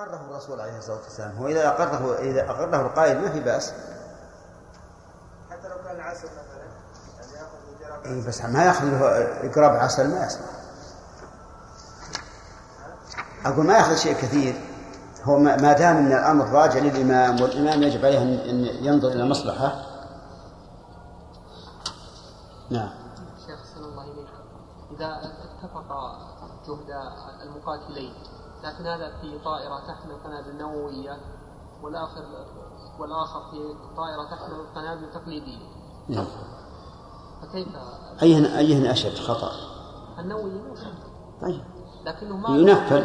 أقره الرسول عليه الصلاة والسلام. هو إذا أقره إذا أقره القائل ما في بأس. حتى لو كان العسل مثلا يعني يأخذ إيه بس ما يأخذ له إقراب عسل ما يسمع أقول ما يأخذ شيء كثير. هو ما دام إن الأمر راجع للإمام والإمام يجب عليه ان ينظر إلى المصلحه نعم. شيخ صلى الله عليه إذا اتفق جهد المقاتلين لكن هذا في طائرة تحمل قنابل نووية والآخر والآخر في طائرة تحمل قنابل تقليدية. نعم. فكيف؟ ايهن أيهن أشد خطا؟ النووي طيب. لكنه ما ينفل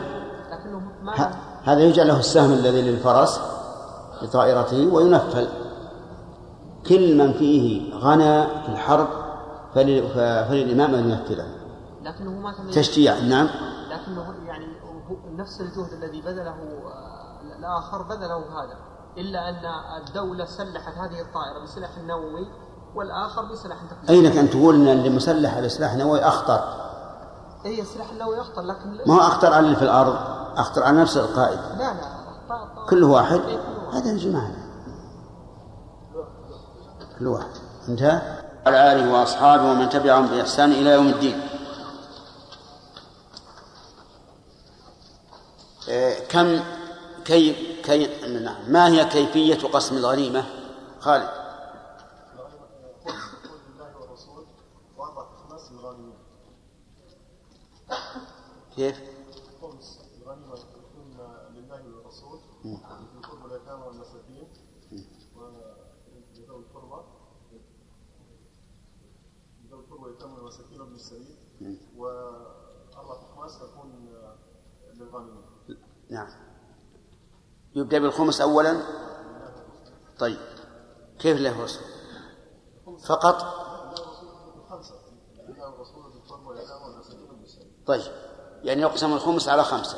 لكنه ما هذا يجعل له السهم الذي للفرس لطائرته وينفل. كل من فيه غنى في الحرب فللإمام أن ينفذه لكنه ما تشجيع. نعم. لكنه يعني نفس الجهد الذي بذله آه، الآخر بذله هذا إلا أن الدولة سلحت هذه الطائرة بسلاح نووي والآخر بسلاح تقليدي أي لك أن تقول أن اللي مسلح بسلاح نووي أخطر؟ أي السلاح النووي أخطر لكن ما هو أخطر على اللي في الأرض؟ أخطر على نفس القائد. لا لا كل واحد؟ هذا الجماعة كل واحد. انتهى؟ على آله وأصحابه ومن تبعهم بإحسان إلى يوم الدين إيه، كم كي كي نعم ما هي كيفية قسم الغنيمة؟ خالد. كيف؟ والمساكين وابن السبيل وأربعة أخماس تكون للغنيمة نعم. يبدأ بالخمس أولا؟ طيب. كيف له رسول؟ فقط؟ طيب. يعني يقسم الخمس على خمسة.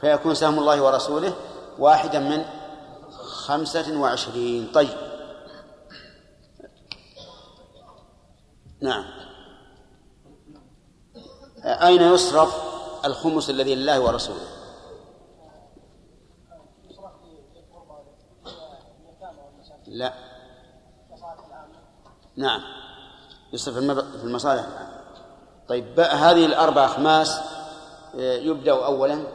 فيكون سهم الله ورسوله واحدا من خمسة وعشرين. طيب. نعم. أين يصرف الخمس الذي لله ورسوله؟ لا. نعم. يصرف في المصالح. طيب هذه الأربع أخماس يبدأ أولا.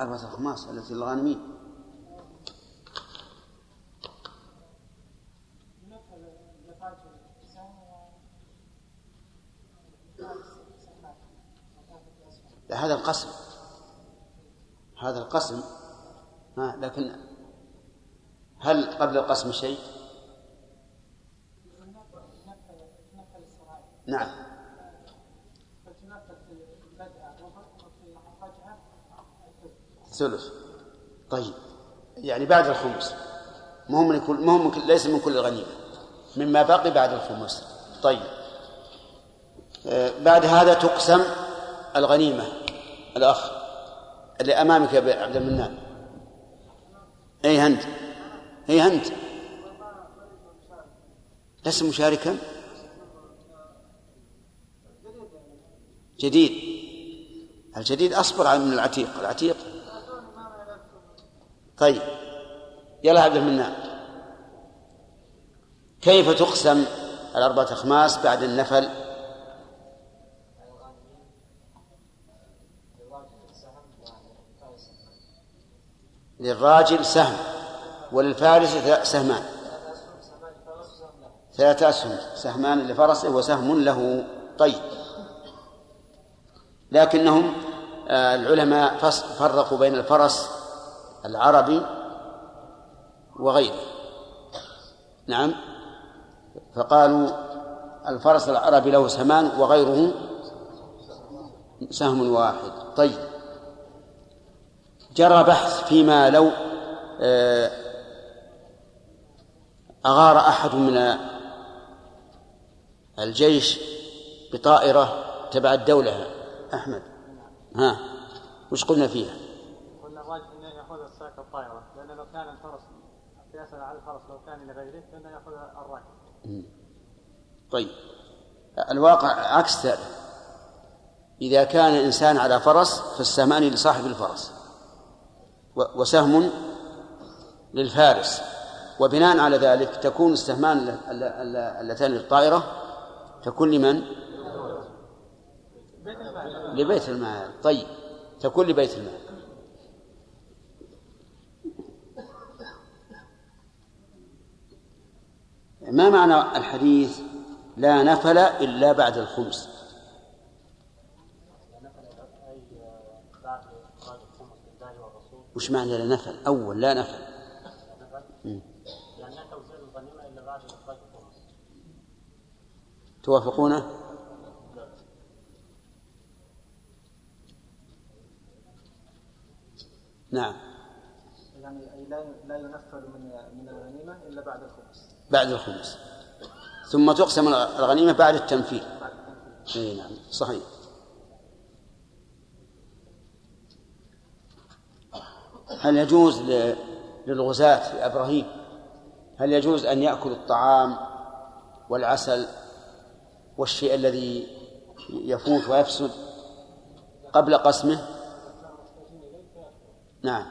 أربعة أخماس التي للغانمين. هذا القسم. هذا القسم ها لكن هل قبل القسم شيء؟ نعم. ثلث. طيب. يعني بعد الخمس. مهم من كل مهم من ليس من كل الغنيمة. مما بقي بعد الخمس. طيب. آه بعد هذا تقسم الغنيمة الأخ اللي أمامك يا عبد المنان. أي هند. أي هند. لست مشاركا؟ جديد. الجديد أصبر من العتيق. العتيق. طيب. يلا عبد المنان كيف تقسم الأربعة أخماس بعد النفل؟ للراجل سهم وللفارس سهمان. ثلاثة أسهم سهمان لفرسه وسهم له. طيب. لكنهم آه، العلماء فرقوا بين الفرس العربي وغيره. نعم. فقالوا الفرس العربي له سهمان وغيره سهم واحد. طيب. جرى بحث فيما لو آه، أغار أحد من الجيش بطائرة تبع الدولة أحمد. ها وش قلنا فيها؟ الطائرة لأن لو كان الفرس قياسا على الفرس لو كان لغيره فإنه يأخذ الراكب. طيب. الواقع عكس ذلك. إذا كان الإنسان على فرس فالسهمان لصاحب الفرس. وسهم للفارس. وبناء على ذلك تكون السهمان الل- الل- الل- اللتان للطائرة تكون لمن؟ لبيت المال. طيب تكون لبيت المال. ما معنى الحديث لا نفل إلا بعد الخمس أي بعد إخراج الخمس لله والرسول وش معنى لا نفل أول لا نفل. يعني توافقونه نعم. يعني لا ينفذ من من الغنيمة إلا بعد الخمس بعد الخمس ثم تقسم الغنيمة بعد التنفيذ. اي نعم. صحيح. هل يجوز للغزاة يا إبراهيم؟ هل يجوز أن يأكل الطعام والعسل والشيء الذي يفوت ويفسد قبل قسمه؟ نعم.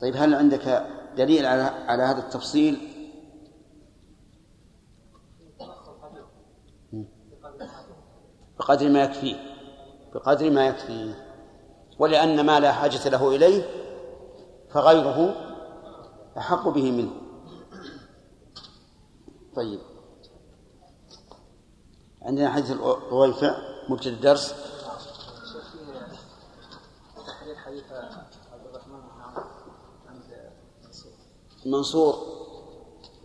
طيب هل عندك دليل على على هذا التفصيل؟ بقدر ما يكفيه بقدر ما يكفيه. ولأن ما لا حاجة له إليه فغيره أحق به منه. طيب. عندنا حديث الرويفع مبتدأ الدرس. منصور.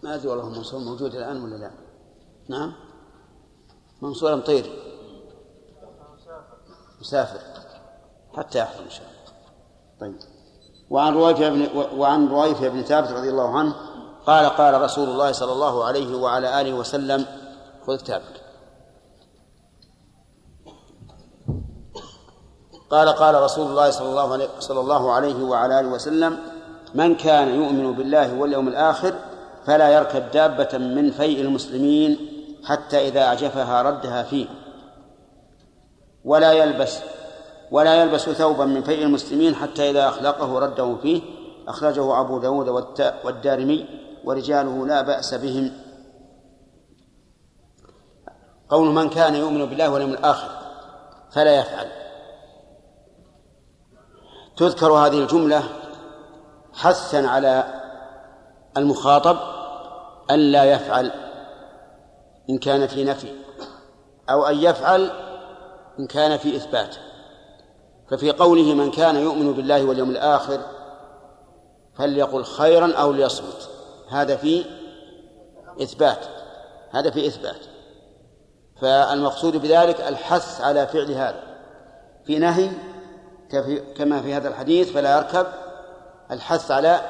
ما أدري والله منصور موجود الآن ولا لا؟ نعم. منصور مطيري مسافر حتى يحضر إن شاء الله. طيب. وعن رويفة بن وعن رويفة بن ثابت رضي الله عنه قال قال رسول الله صلى الله عليه وعلى آله وسلم خذ كتابك قال قال رسول الله صلى الله عليه صلى الله عليه وعلى آله وسلم من كان يؤمن بالله واليوم الآخر فلا يركب دابة من فيء المسلمين حتى إذا أعجفها ردها فيه. ولا يلبس ولا يلبس ثوبا من فيء المسلمين حتى إذا أخلقه رده فيه أخرجه أبو داود والدارمي ورجاله لا بأس بهم. قول من كان يؤمن بالله واليوم الآخر فلا يفعل. تذكر هذه الجملة حثا على المخاطب ألا يفعل إن كان في نفي أو أن يفعل إن كان في إثبات. ففي قوله من كان يؤمن بالله واليوم الآخر فليقل خيرا أو ليصمت. هذا في إثبات. هذا في إثبات. فالمقصود بذلك الحث على فعل هذا. في نهي كما في هذا الحديث فلا يركب الحث على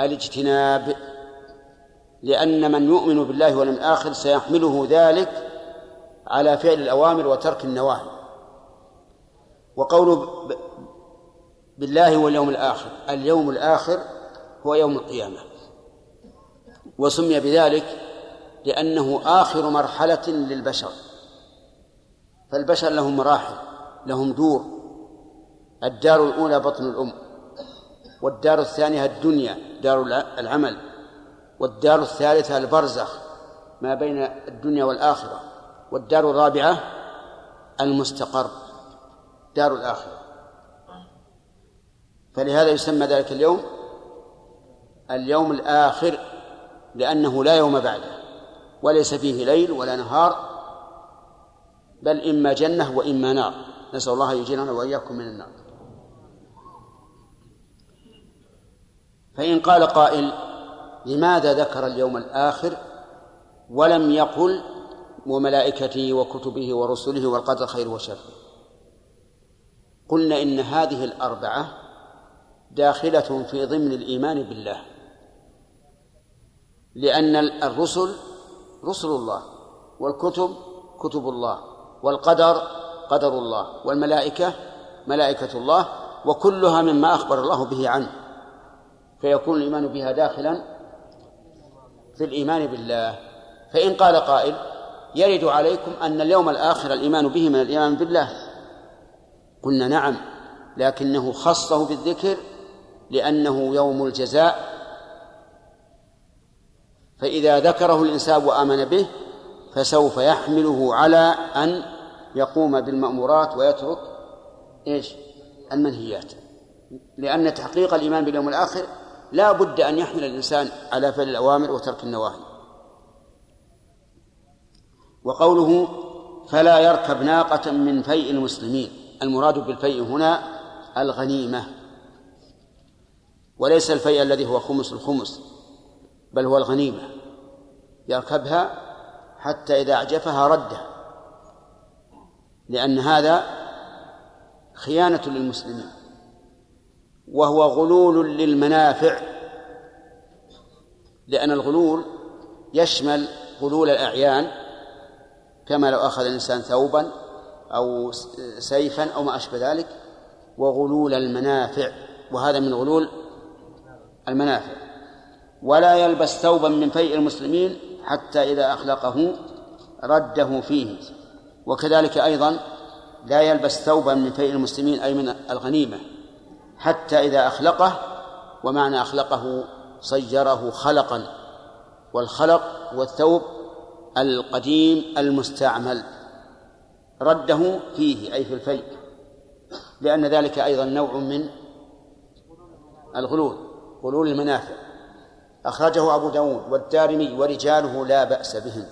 الاجتناب لأن من يؤمن بالله واليوم الآخر سيحمله ذلك على فعل الأوامر وترك النواهي. وقوله بالله واليوم الآخر اليوم الآخر هو يوم القيامة. وسمي بذلك لأنه آخر مرحلة للبشر. فالبشر لهم مراحل لهم دور. الدار الأولى بطن الأم والدار الثانية الدنيا دار الع- العمل والدار الثالثة البرزخ ما بين الدنيا والآخرة. والدار الرابعة المستقر دار الآخرة. فلهذا يسمى ذلك اليوم اليوم الآخر لأنه لا يوم بعده وليس فيه ليل ولا نهار بل إما جنة وإما نار. نسأل الله أن يجيرنا وإياكم من النار. فإن قال قائل لماذا ذكر اليوم الآخر ولم يقل وملائكته وكتبه ورسله والقدر خير وشر. قلنا إن هذه الأربعة داخلة في ضمن الإيمان بالله. لأن الرسل رسل الله والكتب كتب الله والقدر قدر الله والملائكة ملائكة الله وكلها مما أخبر الله به عنه. فيكون الإيمان بها داخلا في الإيمان بالله. فإن قال قائل يرد عليكم أن اليوم الآخر الإيمان به من الإيمان بالله؟ قلنا نعم لكنه خصه بالذكر لأنه يوم الجزاء. فإذا ذكره الإنسان وآمن به فسوف يحمله على أن يقوم بالمأمورات ويترك إيش؟ المنهيات. لأن تحقيق الإيمان باليوم الآخر لا بد أن يحمل الإنسان على فعل الأوامر وترك النواهي. وقوله فلا يركب ناقة من فيء المسلمين. المراد بالفيء هنا الغنيمة. وليس الفيء الذي هو خمس الخمس بل هو الغنيمة. يركبها حتى إذا أعجفها ردها لأن هذا خيانة للمسلمين. وهو غلول للمنافع. لأن الغلول يشمل غلول الأعيان. كما لو أخذ الإنسان ثوبا أو سيفا أو ما أشبه ذلك وغلول المنافع. وهذا من غلول المنافع. ولا يلبس ثوبا من فيء المسلمين حتى إذا أخلقه رده فيه. وكذلك أيضا لا يلبس ثوبا من فيء المسلمين أي من الغنيمة حتى إذا أخلقه. ومعنى أخلقه صيره خلقا. والخلق والثوب القديم المستعمل رده فيه أي في الفيء لأن ذلك أيضا نوع من الغلول غلول المنافع. أخرجه أبو داود والدارمي ورجاله لا بأس بهم.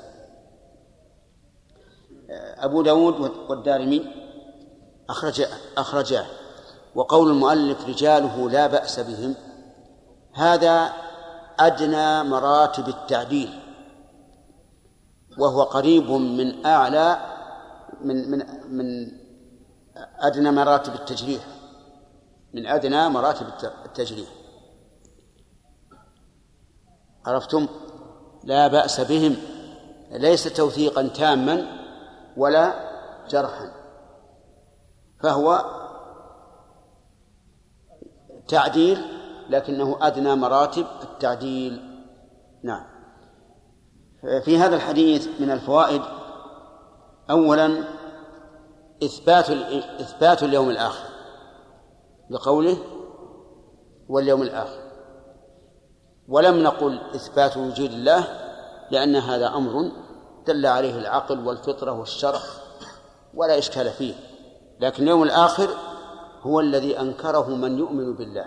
أبو داود والدارمي أخرج أخرجاه وقول المؤلف رجاله لا بأس بهم هذا أدنى مراتب التعديل. وهو قريب من أعلى من من من أدنى مراتب التجريح من أدنى مراتب التجريح. عرفتم؟ لا بأس بهم. ليس توثيقا تاما ولا جرحا. فهو تعديل لكنه أدنى مراتب التعديل. نعم. في هذا الحديث من الفوائد أولا إثبات إثبات اليوم الآخر بقوله واليوم الآخر. ولم نقل إثبات وجود الله لأن هذا أمر دل عليه العقل والفطرة والشرع ولا إشكال فيه. لكن اليوم الآخر هو الذي أنكره من يؤمن بالله.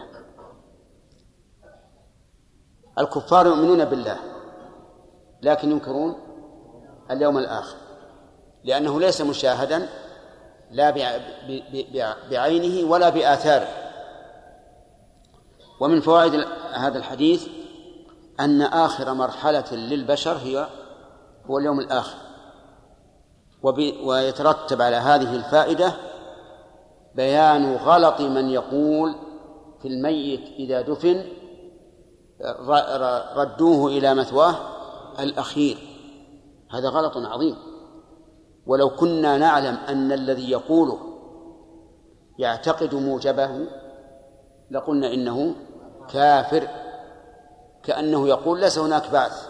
الكفار يؤمنون بالله. لكن ينكرون اليوم الآخر لأنه ليس مشاهدا لا بعينه ولا بآثاره. ومن فوائد هذا الحديث أن آخر مرحلة للبشر هي هو اليوم الآخر. ويترتب على هذه الفائدة بيان غلط من يقول في الميت إذا دفن ردوه إلى مثواه الأخير. هذا غلط عظيم. ولو كنا نعلم أن الذي يقوله يعتقد موجبه لقلنا إنه كافر. كأنه يقول ليس هناك بعث.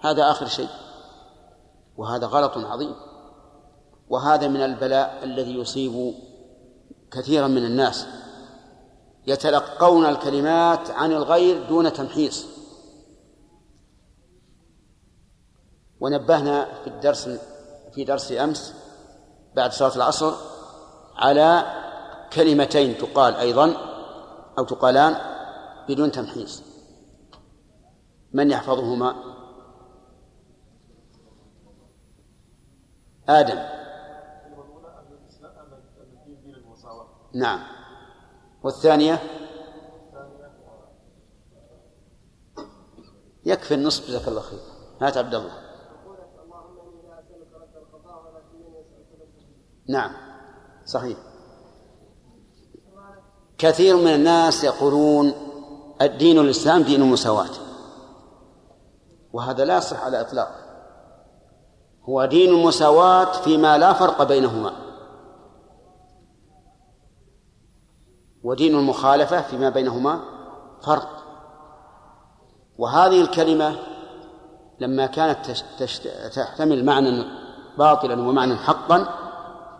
هذا آخر شيء. وهذا غلط عظيم. وهذا من البلاء الذي يصيب كثيرا من الناس. يتلقون الكلمات عن الغير دون تمحيص. ونبهنا في الدرس في درس أمس بعد صلاة العصر على كلمتين تقال أيضا أو تقالان بدون تمحيص. من يحفظهما؟ آدم. نعم. والثانية؟ يكفي النصف جزاك الله خير. هات عبد الله. نعم. صحيح. كثير من الناس يقولون الدين الإسلام دين المساواة وهذا لا يصح على إطلاق هو دين المساواة فيما لا فرق بينهما. ودين المخالفة فيما بينهما فرق. وهذه الكلمة لما كانت تحتمل معنى باطلا ومعنى حقا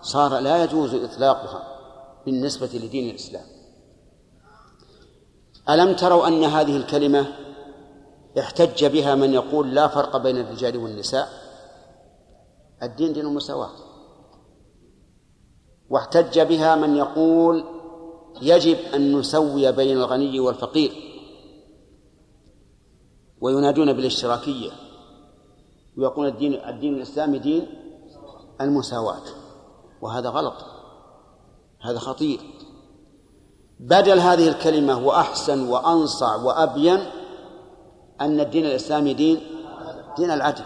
صار لا يجوز إطلاقها بالنسبة لدين الإسلام. ألم تروا أن هذه الكلمة احتج بها من يقول لا فرق بين الرجال والنساء؟ الدين دين المساواة. واحتج بها من يقول يجب أن نسوي بين الغني والفقير. وينادون بالاشتراكية. ويقول الدين الدين الإسلامي دين المساواة. وهذا غلط. هذا خطير. بدل هذه الكلمة وأحسن وأنصع وأبين أن الدين الإسلامي دين دين العدل.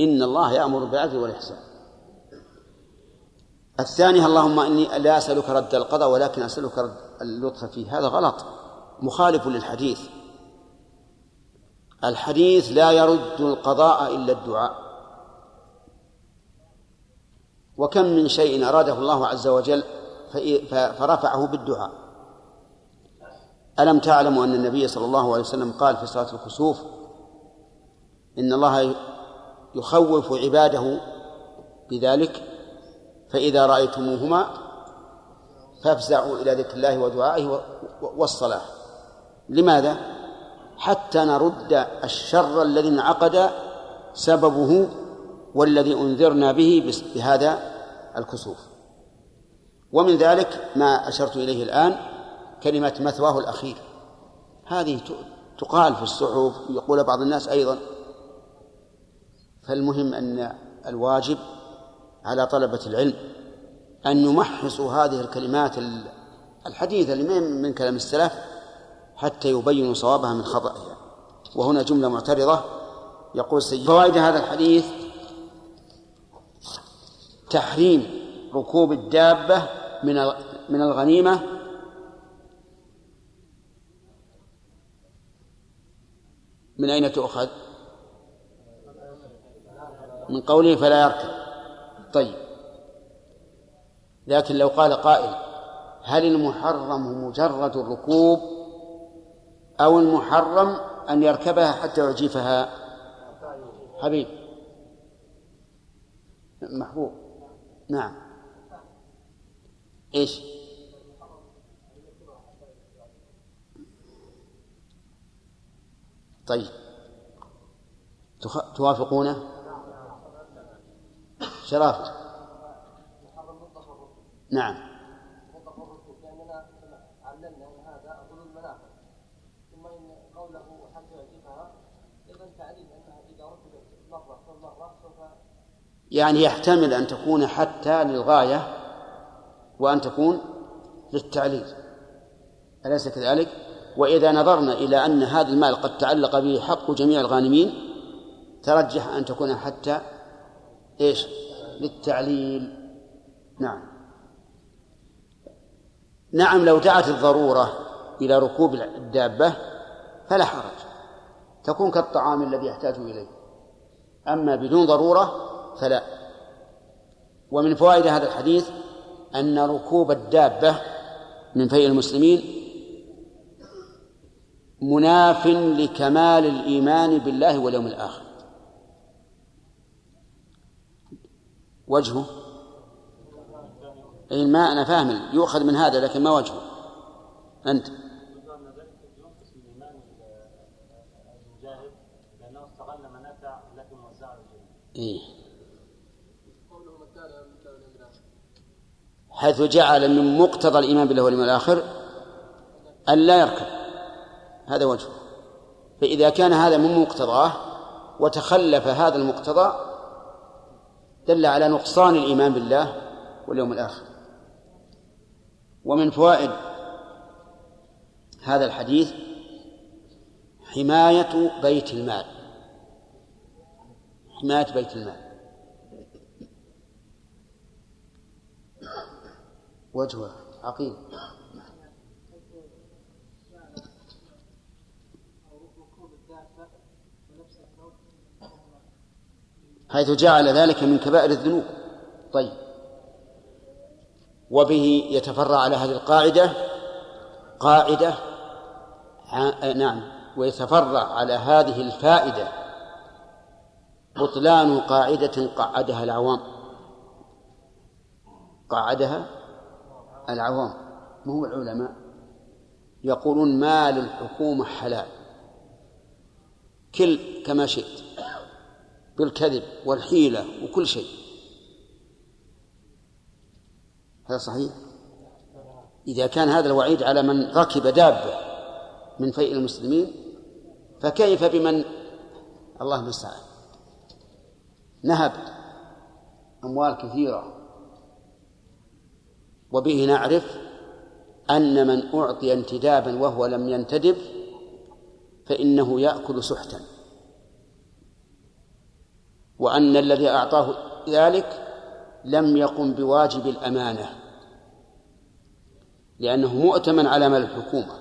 إن الله يأمر بالعدل والإحسان. الثانية اللهم إني لا أسألك رد القضاء ولكن أسألك رد اللطف فيه. هذا غلط. مخالف للحديث. الحديث لا يرد القضاء إلا الدعاء. وكم من شيء أراده الله عز وجل فرفعه بالدعاء ألم تعلموا أن النبي صلى الله عليه وسلم قال في صلاة الكسوف إن الله يخوف عباده بذلك فإذا رأيتموهما فافزعوا إلى ذكر الله ودعائه والصلاة لماذا؟ حتى نرد الشر الذي انعقد سببه والذي أنذرنا به بهذا الكسوف. ومن ذلك ما أشرت إليه الآن كلمة مثواه الأخير. هذه تقال في الصحف يقول بعض الناس أيضا. فالمهم أن الواجب على طلبة العلم أن يمحصوا هذه الكلمات ال- الحديثة اللي من من كلام السلف حتى يبينوا صوابها من خطأها. وهنا جملة معترضة. يقول سيد فوائد هذا الحديث تحريم ركوب الدابة من من الغنيمة. من أين تؤخذ؟ من قوله فلا يركب. طيب. لكن لو قال قائل هل المحرم مجرد الركوب أو المحرم أن يركبها حتى يعجفها؟ حبيب. محبوب. نعم. إيش؟ طيب. تخ... توافقونه؟ شرافة. نعم لأننا علمنا أن هذا غلو المنافع ثم إن قوله حتى يعجبها أيضا تعليم أنها إذا ركبت مرة ثم مرة سوف يعني يحتمل أن تكون حتى للغاية وأن تكون للتعليل. أليس كذلك؟ وإذا نظرنا إلى أن هذا المال قد تعلق به حق جميع الغانمين ترجح أن تكون حتى إيش؟ للتعليل. نعم. نعم لو دعت الضرورة إلى ركوب الدابة فلا حرج. تكون كالطعام الذي يحتاج إليه. أما بدون ضرورة فلا. ومن فوائد هذا الحديث أن ركوب الدابة من فيء المسلمين مناف لكمال الإيمان بالله واليوم الآخر. وجهه؟ أي ما أنا فاهم يؤخذ من هذا لكن ما وجهه. أنت؟ ينقص حيث جعل من مقتضى الإيمان بالله واليوم الآخر أن لا يركب. هذا وجهه فإذا كان هذا من مقتضاه وتخلف هذا المقتضى دل على نقصان الإيمان بالله واليوم الآخر. ومن فوائد هذا الحديث حماية بيت المال. حماية بيت المال. وجهه عقيم. حيث جعل ذلك من كبائر الذنوب. طيب. وبه يتفرع على هذه القاعدة قاعدة نعم ويتفرع على هذه الفائدة. بطلان قاعدة قعدها العوام. قعدها العوام مو العلماء؟ يقولون ما للحكومة حلال. كل كما شئت بالكذب والحيلة وكل شيء. هذا صحيح؟ إذا كان هذا الوعيد على من ركب دابة من فيء المسلمين فكيف بمن؟ الله المستعان. نهب أموال كثيرة. وبه نعرف أن من أعطي انتدابا وهو لم ينتدب فإنه يأكل سحتا. وأن الذي أعطاه ذلك لم يقم بواجب الأمانة لأنه مؤتمن على مال الحكومة.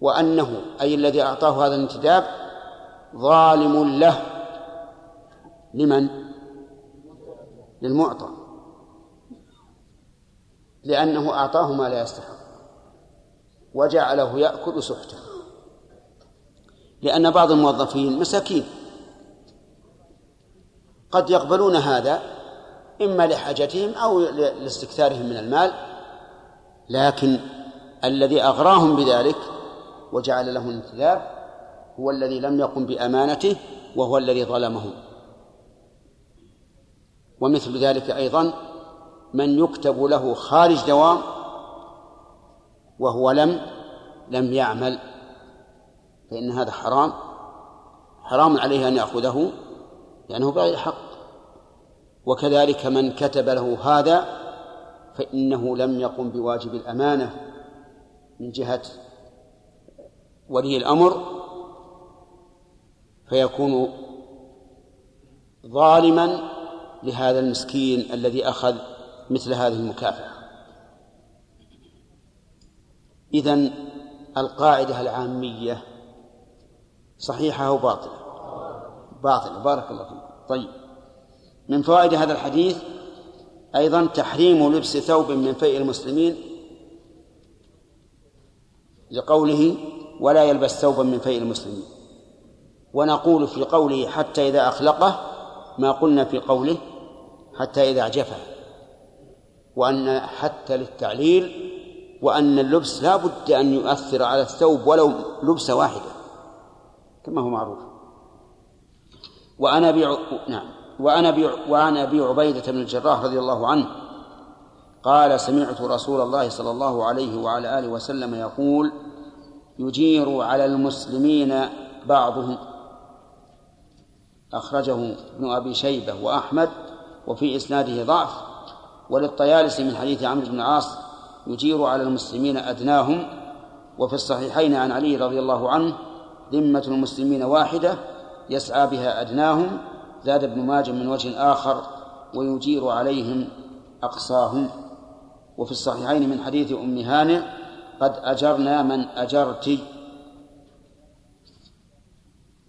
وأنه أي الذي أعطاه هذا الانتداب ظالم له. لمن؟ للمعطى. لأنه أعطاه ما لا يستحق. وجعله يأكل سحتا لأن بعض الموظفين مساكين. قد يقبلون هذا إما لحاجتهم أو لاستكثارهم من المال. لكن الذي أغراهم بذلك وجعل له انتداب هو الذي لم يقم بأمانته وهو الذي ظلمهم ومثل ذلك أيضا من يكتب له خارج دوام وهو لم لم يعمل. فإن هذا حرام. حرام عليه أن يأخذه لأنه بغير حق وكذلك من كتب له هذا فإنه لم يقم بواجب الأمانة من جهة ولي الأمر فيكون ظالما لهذا المسكين الذي أخذ مثل هذه المكافأة إذن القاعدة العامية صحيحة أو باطلة؟ باطلة. بارك الله فيك. طيب. من فوائد هذا الحديث أيضا تحريم لبس ثوب من فيء المسلمين لقوله ولا يلبس ثوبا من فيء المسلمين. ونقول في قوله حتى إذا أخلقه ما قلنا في قوله حتى إذا أعجفه وأن حتى للتعليل وأن اللبس لا بد أن يؤثر على الثوب ولو لبسة واحدة كما هو معروف. وعن أبي نعم. وعن أبي وعن أبي عبيدة بن الجراح رضي الله عنه قال سمعت رسول الله صلى الله عليه وعلى آله وسلم يقول يجير على المسلمين بعضهم. أخرجه ابن أبي شيبة وأحمد وفي إسناده ضعف. وللطيالسي من حديث عمرو بن العاص يجير على المسلمين أدناهم وفي الصحيحين عن علي رضي الله عنه ذمة المسلمين واحدة يسعى بها أدناهم زاد ابن ماجه من وجه آخر ويجير عليهم أقصاهم. وفي الصحيحين من حديث أم هانئ قد أجرنا من أجرت.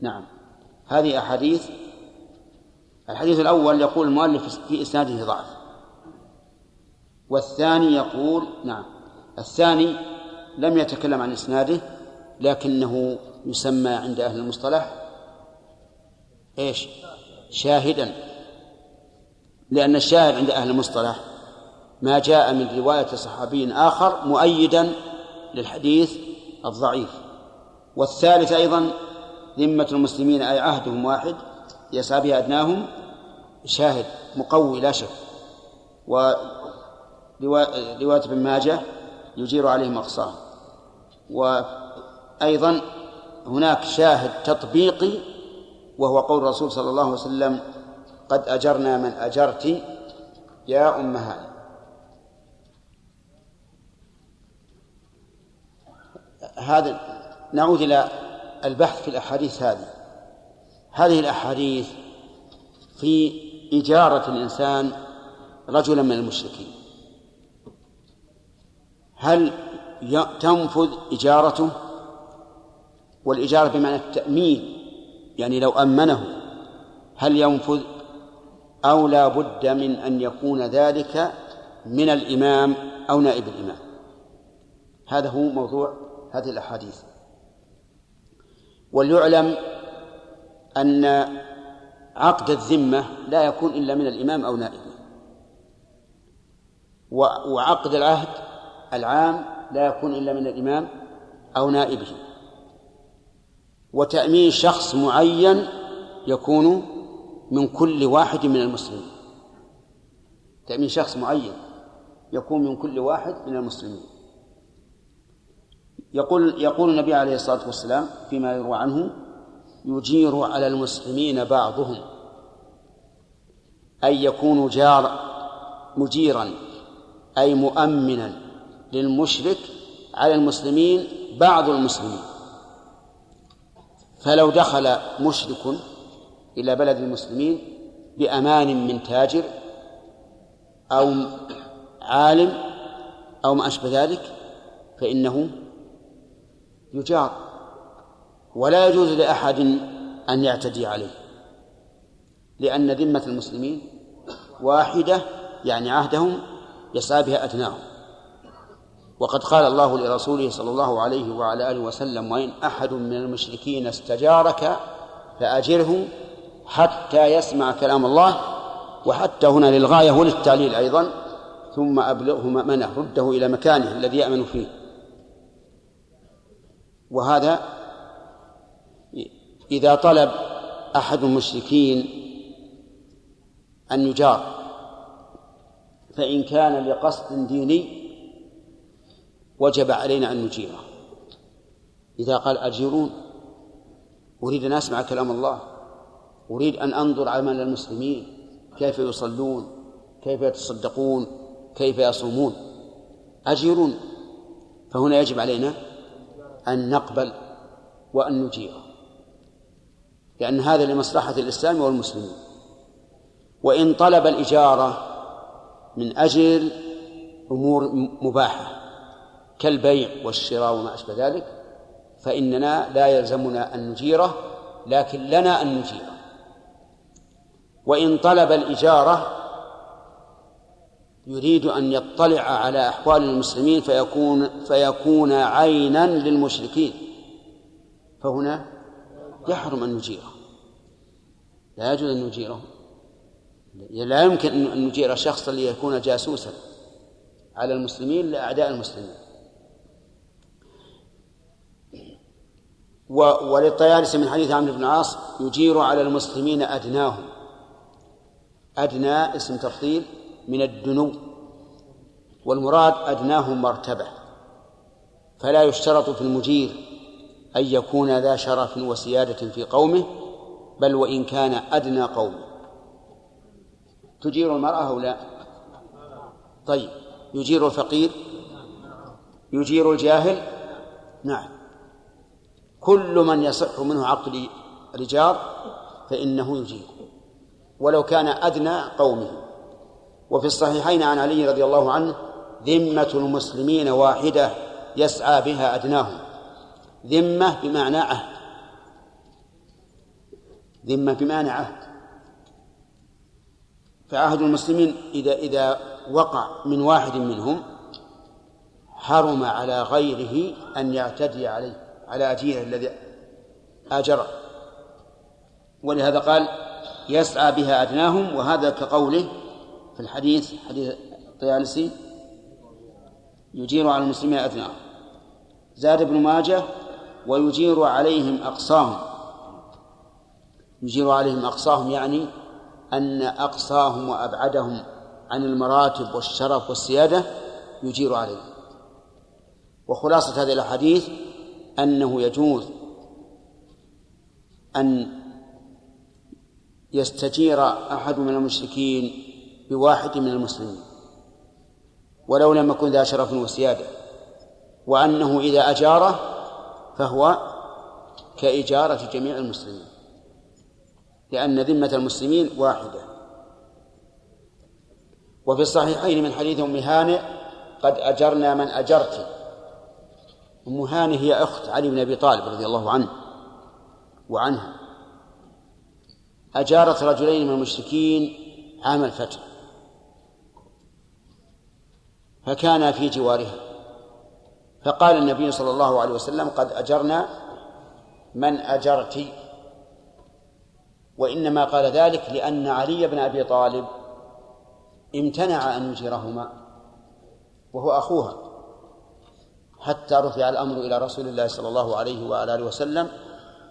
نعم. هذه أحاديث. الحديث الأول يقول المؤلف في إسناده ضعف. والثاني يقول نعم الثاني لم يتكلم عن إسناده لكنه يسمى عند أهل المصطلح إيش؟ شاهدا. لأن الشاهد عند أهل المصطلح ما جاء من رواية صحابي آخر مؤيدا للحديث الضعيف. والثالث أيضا ذمة المسلمين أي عهدهم واحد يسعى بها أدناهم شاهد مقوي لا شك. ورواية ابن ماجه يجير عليهم أقصاه وأيضا هناك شاهد تطبيقي وهو قول الرسول صلى الله عليه وسلم قد أجرنا من أجرت يا أم هذا نعود إلى البحث في الأحاديث هذه. هذه الأحاديث في إجارة الإنسان رجلا من المشركين. هل تنفذ إجارته؟ والإجارة بمعنى التأمين يعني لو أمنه هل ينفذ أو لا بد من أن يكون ذلك من الإمام أو نائب الإمام؟ هذا هو موضوع هذه الأحاديث. وليعلم أن عقد الذمة لا يكون إلا من الإمام أو نائبه. وعقد العهد العام لا يكون إلا من الإمام أو نائبه. وتأمين شخص معين يكون من كل واحد من المسلمين. تأمين شخص معين يكون من كل واحد من المسلمين. يقول يقول النبي عليه الصلاة والسلام فيما يروى عنه يجير على المسلمين بعضهم أي يكون جار مجيرا أي مؤمنا للمشرك على المسلمين بعض المسلمين. فلو دخل مشرك إلى بلد المسلمين بأمان من تاجر أو عالم أو ما أشبه ذلك فإنه يجار. ولا يجوز لأحد أن يعتدي عليه لأن ذمة المسلمين واحدة يعني عهدهم يسعى بها أدناهم. وقد قال الله لرسوله صلى الله عليه وعلى آله وسلم وإن أحد من المشركين استجارك فأجره حتى يسمع كلام الله وحتى هنا للغاية وللتعليل أيضا ثم أبلغه مأمنه رده إلى مكانه الذي يأمن فيه. وهذا إذا طلب أحد المشركين أن يجار فإن كان لقصد ديني وجب علينا أن نجيره. إذا قال أجيرون أريد أن أسمع كلام الله أريد أن أنظر عمل المسلمين كيف يصلون كيف يتصدقون كيف يصومون. أجيرون فهنا يجب علينا أن نقبل وأن نجيره لأن هذا لمصلحة الإسلام والمسلمين. وإن طلب الإجارة من أجل أمور مباحة. كالبيع والشراء وما أشبه ذلك فإننا لا يلزمنا أن نجيره لكن لنا أن نجيره. وإن طلب الإجارة يريد أن يطلع على أحوال المسلمين فيكون فيكون عينا للمشركين. فهنا يحرم أن نجيره. لا يجوز أن نجيره. لا يمكن أن نجير شخصا ليكون جاسوسا على المسلمين لأعداء المسلمين. وللطيالس من حديث عمرو بن العاص يجير على المسلمين أدناهم. أدنى اسم تفضيل من الدنو. والمراد أدناهم مرتبة. فلا يشترط في المجير أن يكون ذا شرف وسيادة في قومه بل وإن كان أدنى قومه. تجير المرأة أو لا؟ طيب. يجير الفقير؟ يجير الجاهل؟ نعم. كل من يصح منه عقد الإيجار فإنه يجير ولو كان أدنى قومه. وفي الصحيحين عن علي رضي الله عنه ذمة المسلمين واحدة يسعى بها أدناهم. ذمة بمعنى عهد. ذمة بمعنى عهد. فعهد المسلمين إذا إذا وقع من واحد منهم حرم على غيره أن يعتدي عليه. على أجيره الذي آجره. ولهذا قال يسعى بها أدناهم. وهذا كقوله في الحديث حديث الطيالسي يجير على المسلمين أدناهم. زاد ابن ماجه ويجير عليهم أقصاهم. يجير عليهم أقصاهم يعني أن أقصاهم وأبعدهم عن المراتب والشرف والسيادة يجير عليهم. وخلاصة هذه الأحاديث أنه يجوز أن يستجير أحد من المشركين بواحد من المسلمين ولو لم يكن ذا شرف وسيادة وأنه إذا أجاره فهو كإجارة جميع المسلمين لأن ذمة المسلمين واحدة. وفي الصحيحين من حديث أم هانئ قد أجرنا من أجرت أم هانئ هي أخت علي بن أبي طالب رضي الله عنه وعنها. أجارت رجلين من المشركين عام الفتح. فكان في جوارها. فقال النبي صلى الله عليه وسلم قد أجرنا من أجرت. وإنما قال ذلك لأن علي بن أبي طالب امتنع أن يجيرهما وهو أخوها. حتى رفع الأمر إلى رسول الله صلى الله عليه وعلى آله وسلم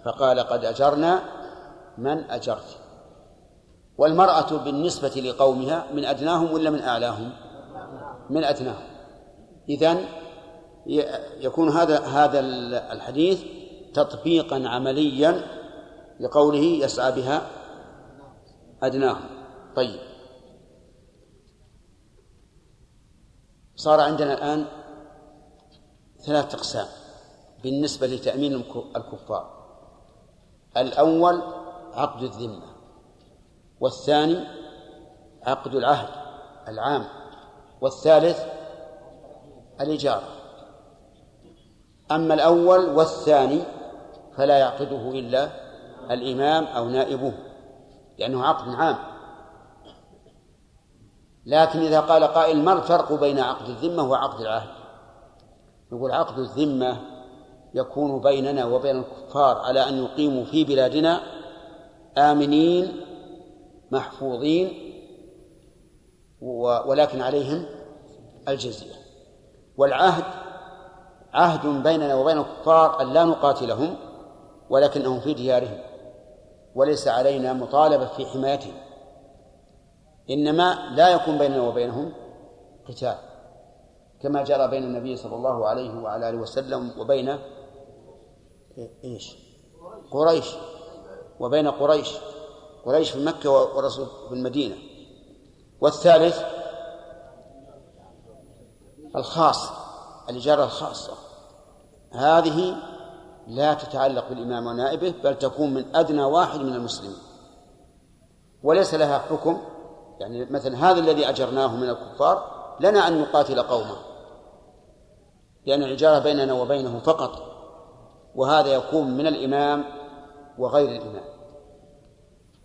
فقال قد أجرنا من أجرت. والمرأة بالنسبة لقومها من أدناهم ولا من أعلاهم؟ من أدناهم. إذن يكون هذا هذا الحديث تطبيقا عمليا لقوله يسعى بها أدناهم. طيب. صار عندنا الآن ثلاث أقسام بالنسبة لتأمين الكفار. الأول عقد الذمة والثاني عقد العهد العام والثالث الإجارة. أما الأول والثاني فلا يعقده إلا الإمام أو نائبه لأنه عقد عام. لكن إذا قال قائل ما الفرق بين عقد الذمة وعقد العهد؟ نقول عقد الذمة يكون بيننا وبين الكفار على أن يقيموا في بلادنا آمنين محفوظين ولكن عليهم الجزية. والعهد عهد بيننا وبين الكفار أن لا نقاتلهم ولكنهم في ديارهم وليس علينا مطالبة في حمايتهم. إنما لا يكون بيننا وبينهم قتال. كما جرى بين النبي صلى الله عليه وعلى آله وسلم وبين إيش؟ قريش وبين قريش قريش في مكة ورسول في المدينة. والثالث الخاص الإجارة الخاصة. هذه لا تتعلق بالإمام ونائبه بل تكون من أدنى واحد من المسلمين. وليس لها حكم يعني مثلا هذا الذي أجرناه من الكفار لنا أن نقاتل قومه. لأن الإجارة بيننا وبينه فقط وهذا يكون من الإمام وغير الإمام.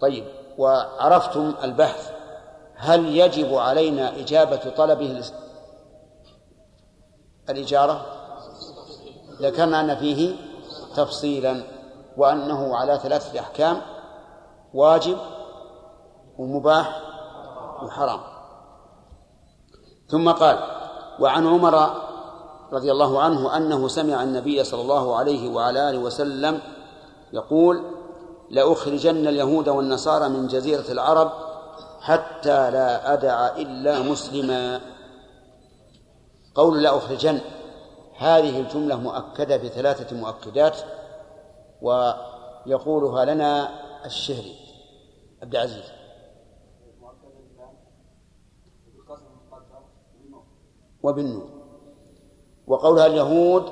طيب وعرفتم البحث هل يجب علينا إجابة طلبه الإجارة؟ ذكرنا أن فيه تفصيلا وأنه على ثلاثة أحكام واجب ومباح وحرام. ثم قال وعن عمر رضي الله عنه أنه سمع النبي صلى الله عليه وعلى آله وسلم يقول لأخرجن اليهود والنصارى من جزيرة العرب حتى لا أدع إلا مسلما. قول لا أخرجن هذه الجملة مؤكدة بثلاثة مؤكدات ويقولها لنا الشهري عبد العزيز. وبالنور. وقولها اليهود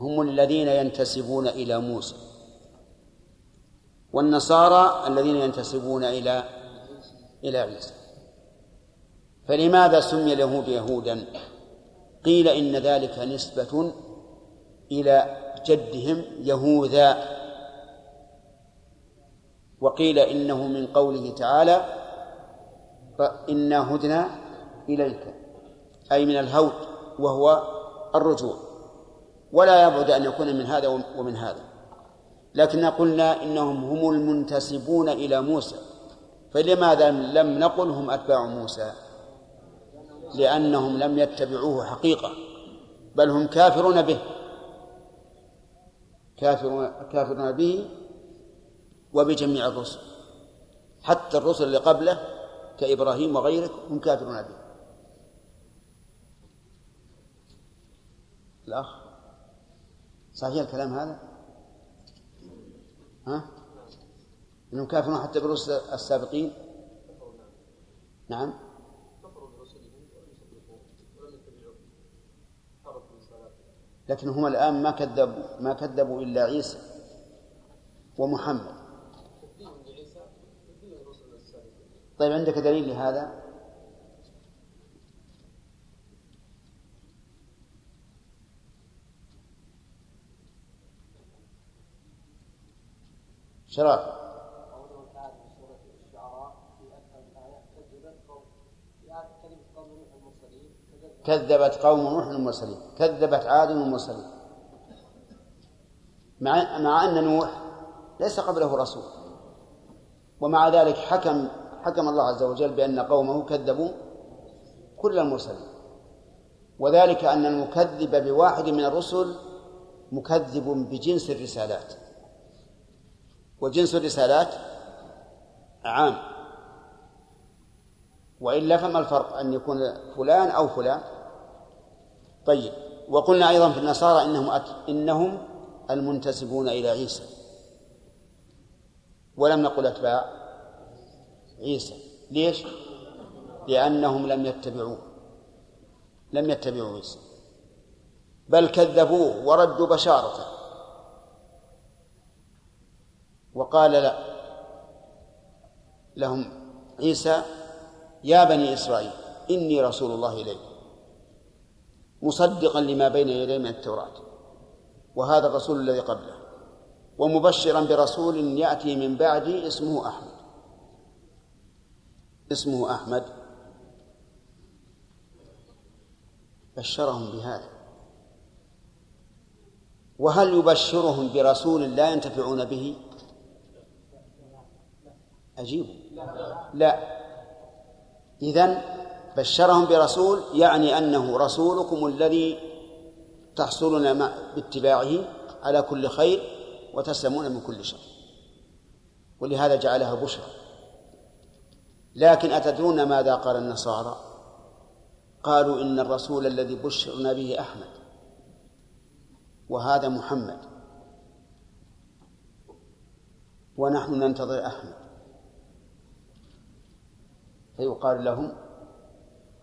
هم الذين ينتسبون إلى موسى. والنصارى الذين ينتسبون إلى إلى عيسى. فلماذا سمي اليهود يهودا؟ قيل إن ذلك نسبة إلى جدهم يهوذا. وقيل إنه من قوله تعالى إنا هدنا إليك أي من الهود وهو الرجوع. ولا يبعد أن يكون من هذا ومن هذا. لكن قلنا إنهم هم المنتسبون إلى موسى. فلماذا لم نقل هم أتباع موسى؟ لأنهم لم يتبعوه حقيقة بل هم كافرون به. كافرون كافرون به وبجميع الرسل. حتى الرسل اللي قبله كإبراهيم وغيره هم كافرون به. الأخ صحيح الكلام هذا؟ ها؟ إنهم كافرون حتى بالرسل السابقين؟ نعم لكن هم الآن ما كذبوا ما كذبوا إلا عيسى ومحمد طيب عندك دليل لهذا؟ شراب قوله تعالى في سورة الشعراء في أكثر من آية كذبت قوم نوح المرسلين. كذبت عاد المرسلين. مع مع أن نوح ليس قبله رسول. ومع ذلك حكم حكم الله عز وجل بأن قومه كذبوا كل المرسلين. وذلك أن المكذب بواحد من الرسل مكذب بجنس الرسالات. وجنس الرسالات عام. وإلا فما الفرق أن يكون فلان أو فلان. طيب وقلنا أيضا في النصارى إنهم أت... إنهم المنتسبون إلى عيسى. ولم نقل أتباع عيسى. ليش؟ لأنهم لم يتبعوه. لم يتبعوا عيسى. بل كذبوه وردوا بشارته. وقال لا. لهم عيسى يا بني إسرائيل إني رسول الله إليكم مصدقا لما بين يدي من التوراة. وهذا الرسول الذي قبله. ومبشرا برسول يأتي من بعدي اسمه أحمد. اسمه أحمد. بشرهم بهذا. وهل يبشرهم برسول لا ينتفعون به؟ أجيب لا. إذن بشرهم برسول يعني أنه رسولكم الذي تحصلون باتباعه على كل خير وتسلمون من كل شر. ولهذا جعلها بشرى. لكن أتدرون ماذا قال النصارى؟ قالوا إن الرسول الذي بشرنا به أحمد. وهذا محمد. ونحن ننتظر أحمد. فيقال لهم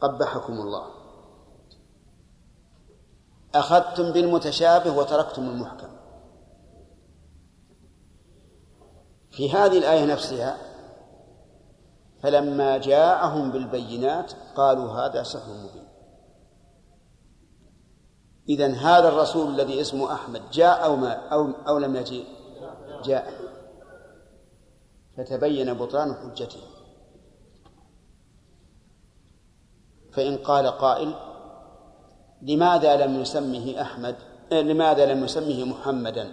قبحكم الله. أخذتم بالمتشابه وتركتم المحكم. في هذه الآية نفسها فلما جاءهم بالبينات قالوا هذا سحر مبين. إذن هذا الرسول الذي اسمه أحمد جاء أو ما أو أو لم يجي؟ جاء. فتبين بطلان حجته. فإن قال قائل لماذا لم يسمه أحمد؟ لماذا لم يسمه محمدا؟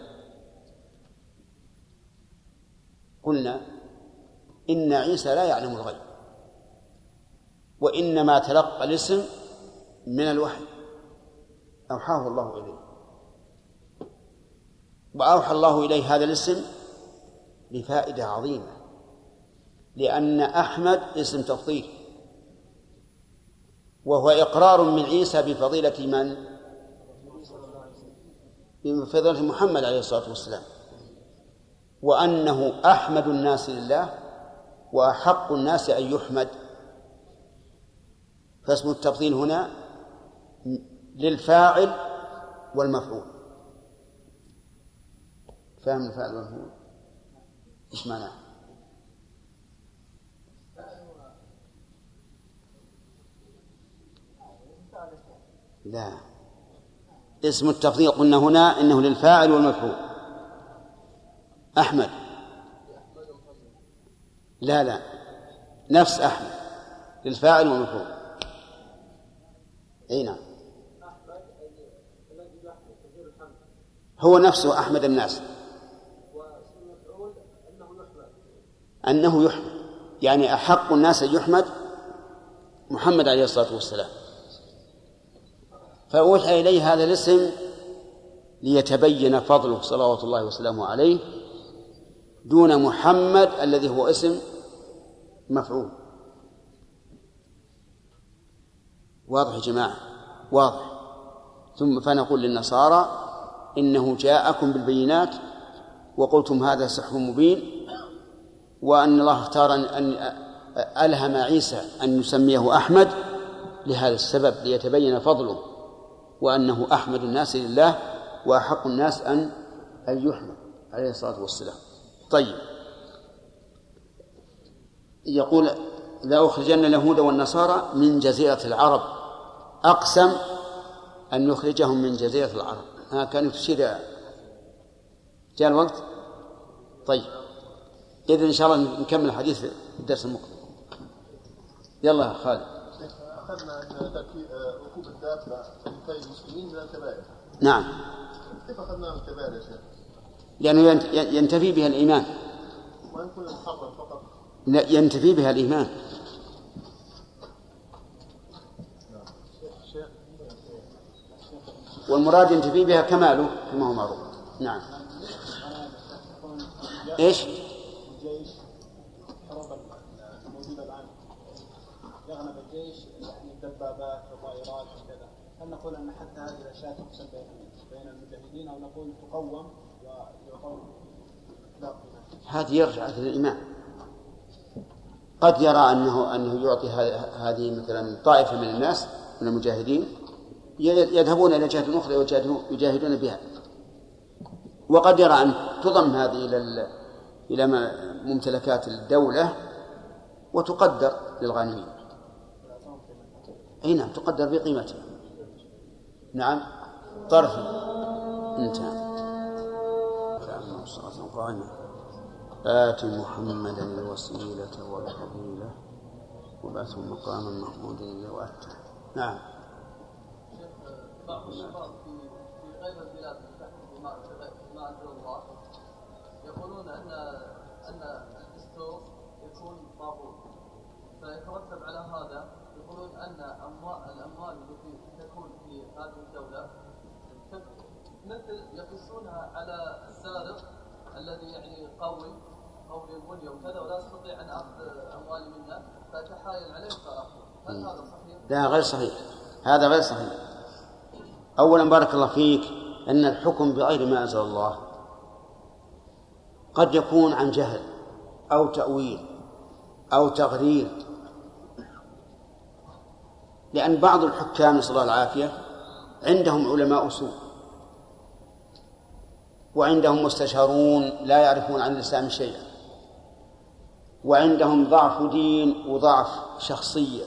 قلنا إن عيسى لا يعلم الغيب وإنما تلقى الاسم من الوحي. أوحاه الله إليه. وأوحى الله إليه هذا الاسم لفائدة عظيمة لأن أحمد اسم تفضيل. وهو إقرار من عيسى بفضيلة من؟ بفضيلة محمد عليه الصلاة والسلام وأنه أحمد الناس لله وأحق الناس أن يحمد فاسم التفضيل هنا للفاعل والمفعول فهم الفاعل والمفعول إيش معناه؟ لا. اسم التفضيل قلنا هنا إنه للفاعل والمفعول. أحمد. لا لا. نفس أحمد. للفاعل والمفعول. أي نعم. هو نفسه أحمد الناس أنه يحمد. يعني أحق الناس يحمد محمد عليه الصلاة والسلام. فأوحي إليه هذا الاسم ليتبين فضله صلوات الله وسلامه عليه دون محمد الذي هو اسم مفعول. واضح يا جماعة؟ واضح. ثم فنقول للنصارى إنه جاءكم بالبينات وقلتم هذا سحر مبين وأن الله اختار أن ألهم عيسى أن يسميه أحمد لهذا السبب ليتبين فضله. وأنه أحمد الناس لله وأحق الناس أن أن يحمد عليه الصلاة والسلام. طيب. يقول لا أخرجن اليهود والنصارى من جزيرة العرب. أقسم أن يخرجهم من جزيرة العرب. ها كان تشير جاء الوقت؟ طيب. إذا إن شاء الله نكمل الحديث في الدرس المقبل. يلا خالد. أخذنا أن الدابة في المسلمين من الكبائر. نعم. كيف أخذنا من الكبائر يا شيخ؟ لأنه ينتفي بها الإيمان. كنا محرم فقط. لا ينتفي بها الإيمان. والمراد ينتفي بها كماله كما هو معروف. نعم. إيش؟ الجيش الحروب الموجودة الآن. يغنم الجيش يعني دبابات وطائرات وكذا هل نقول أن حتى هذه الأشياء تقسم بين المجاهدين أو نقول تقوم إطلاق هذه يرجع إلى الإيمان. قد يرى أنه أنه يعطي هذه مثلا طائفة من الناس من المجاهدين يذهبون إلى جهة أخرى ويجاهدون يجاهدون بها. وقد يرى أن تضم هذه إلى إلى ممتلكات الدولة وتقدر للغانمين. أي نعم تقدر بقيمتها. نعم. طرفي انتهى. اللهم صل وسلم قائما آت محمدا الوسيلة والفضيلة. وبعثه مقاما محمودا وعدته نعم. بعض الشباب في غير البلاد الله يقولون ان أن الدستور يكون طاغوت. فيترتب على هذا يقولون أن اموال الأموال التي تكون في هذه الدولة تك- مثل يقيسونها على السارق الذي يعني قوي قوي البنيه وكذا ولا يستطيع أن أخذ اموالي منه فاتحايل عليه فاخذ هل هذا صحيح؟ لا غير صحيح. هذا غير صحيح. أولا بارك الله فيك أن الحكم بغير ما أنزل الله قد يكون عن جهل أو تأويل أو تغرير لأن بعض الحكام نسأل الله العافية عندهم علماء سوء وعندهم مستشارون لا يعرفون عن الإسلام شيئا. وعندهم ضعف دين وضعف شخصية.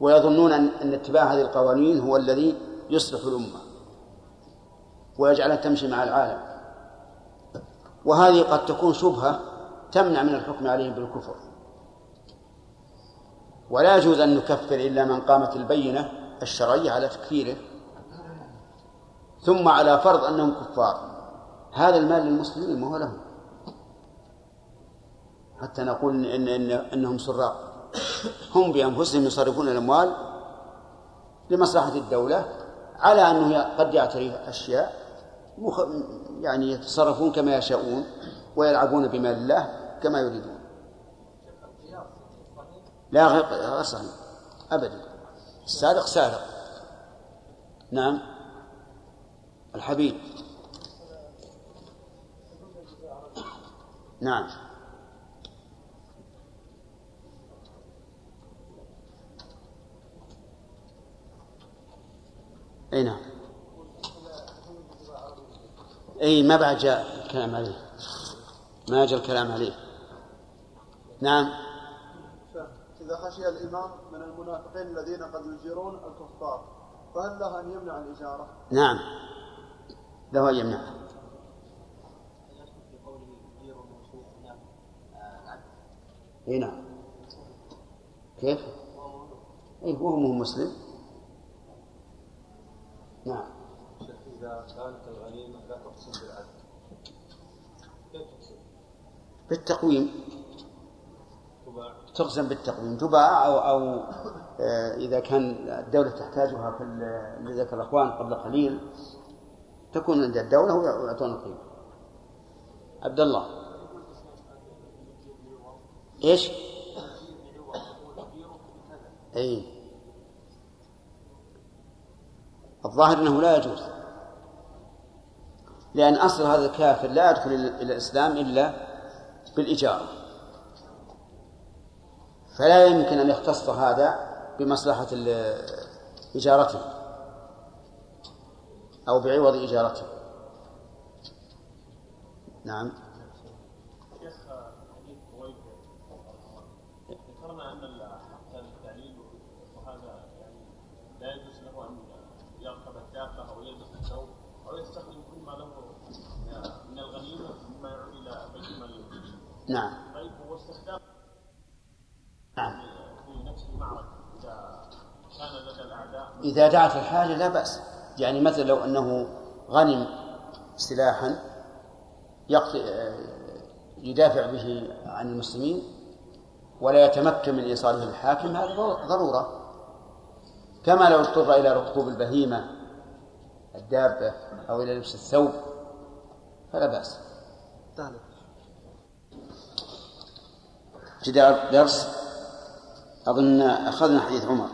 ويظنون أن اتباع هذه القوانين هو الذي يصلح الأمة. ويجعلها تمشي مع العالم. وهذه قد تكون شبهة تمنع من الحكم عليهم بالكفر. ولا يجوز أن نكفر إلا من قامت البينة الشرعية على تكفيره ثم على فرض أنهم كفار. هذا المال للمسلمين ما هو لهم. حتى نقول إن, إن أنهم سراق. هم بأنفسهم يصرفون الأموال لمصلحة الدولة على أنه قد يعتري أشياء مخ... يعني يتصرفون كما يشاءون ويلعبون بمال الله كما يريدون. لا غير صحيح. أبدا. السارق سارق. نعم. الحبيب. نعم. أي نعم. أي ما بعد جاء الكلام عليه. ما جاء الكلام عليه. نعم. إذا خشي الإمام من المنافقين الذين قد يجيرون الكفار فهل له أن يمنع الإجارة؟ نعم له أن يمنع إي نعم كيف؟ إي هو مو مسلم نعم إذا كانت الغنيمة لا تقسم بالعدل كيف تقسم؟ بالتقويم تقسم بالتقويم تباع أو أو آه، إذا كان الدولة تحتاجها في ذكر الأخوان قبل قليل تكون عند الدولة ويعطون القيمه عبد الله. إيش؟ إي. الظاهر إنه لا يجوز. لأن أصل هذا الكافر لا يدخل إلى الإسلام إلا بالإجارة. فلا يمكن أن يختص هذا بمصلحة إجارته أو بعوض إجارته. نعم. شيخ حديث بويك ذكرنا ان حق التعليل وهذا يعني لا يجوز له ان يركب الدابه أو يلبس الثوب أو يستخدم كل ما له من الغنيمه مما يعود إلى بيت المال نعم طيب هو استخدام نعم في نفس المعركه اذا كان لدى الاعداء إذا دعت الحاجة لا بأس. يعني مثلا لو أنه غنم سلاحا يدافع به عن المسلمين ولا يتمكن من إيصاله للحاكم هذا ضرورة كما لو اضطر إلى ركوب البهيمة الدابة أو إلى لبس الثوب فلا بأس. في درس أظن أخذنا حديث عمر.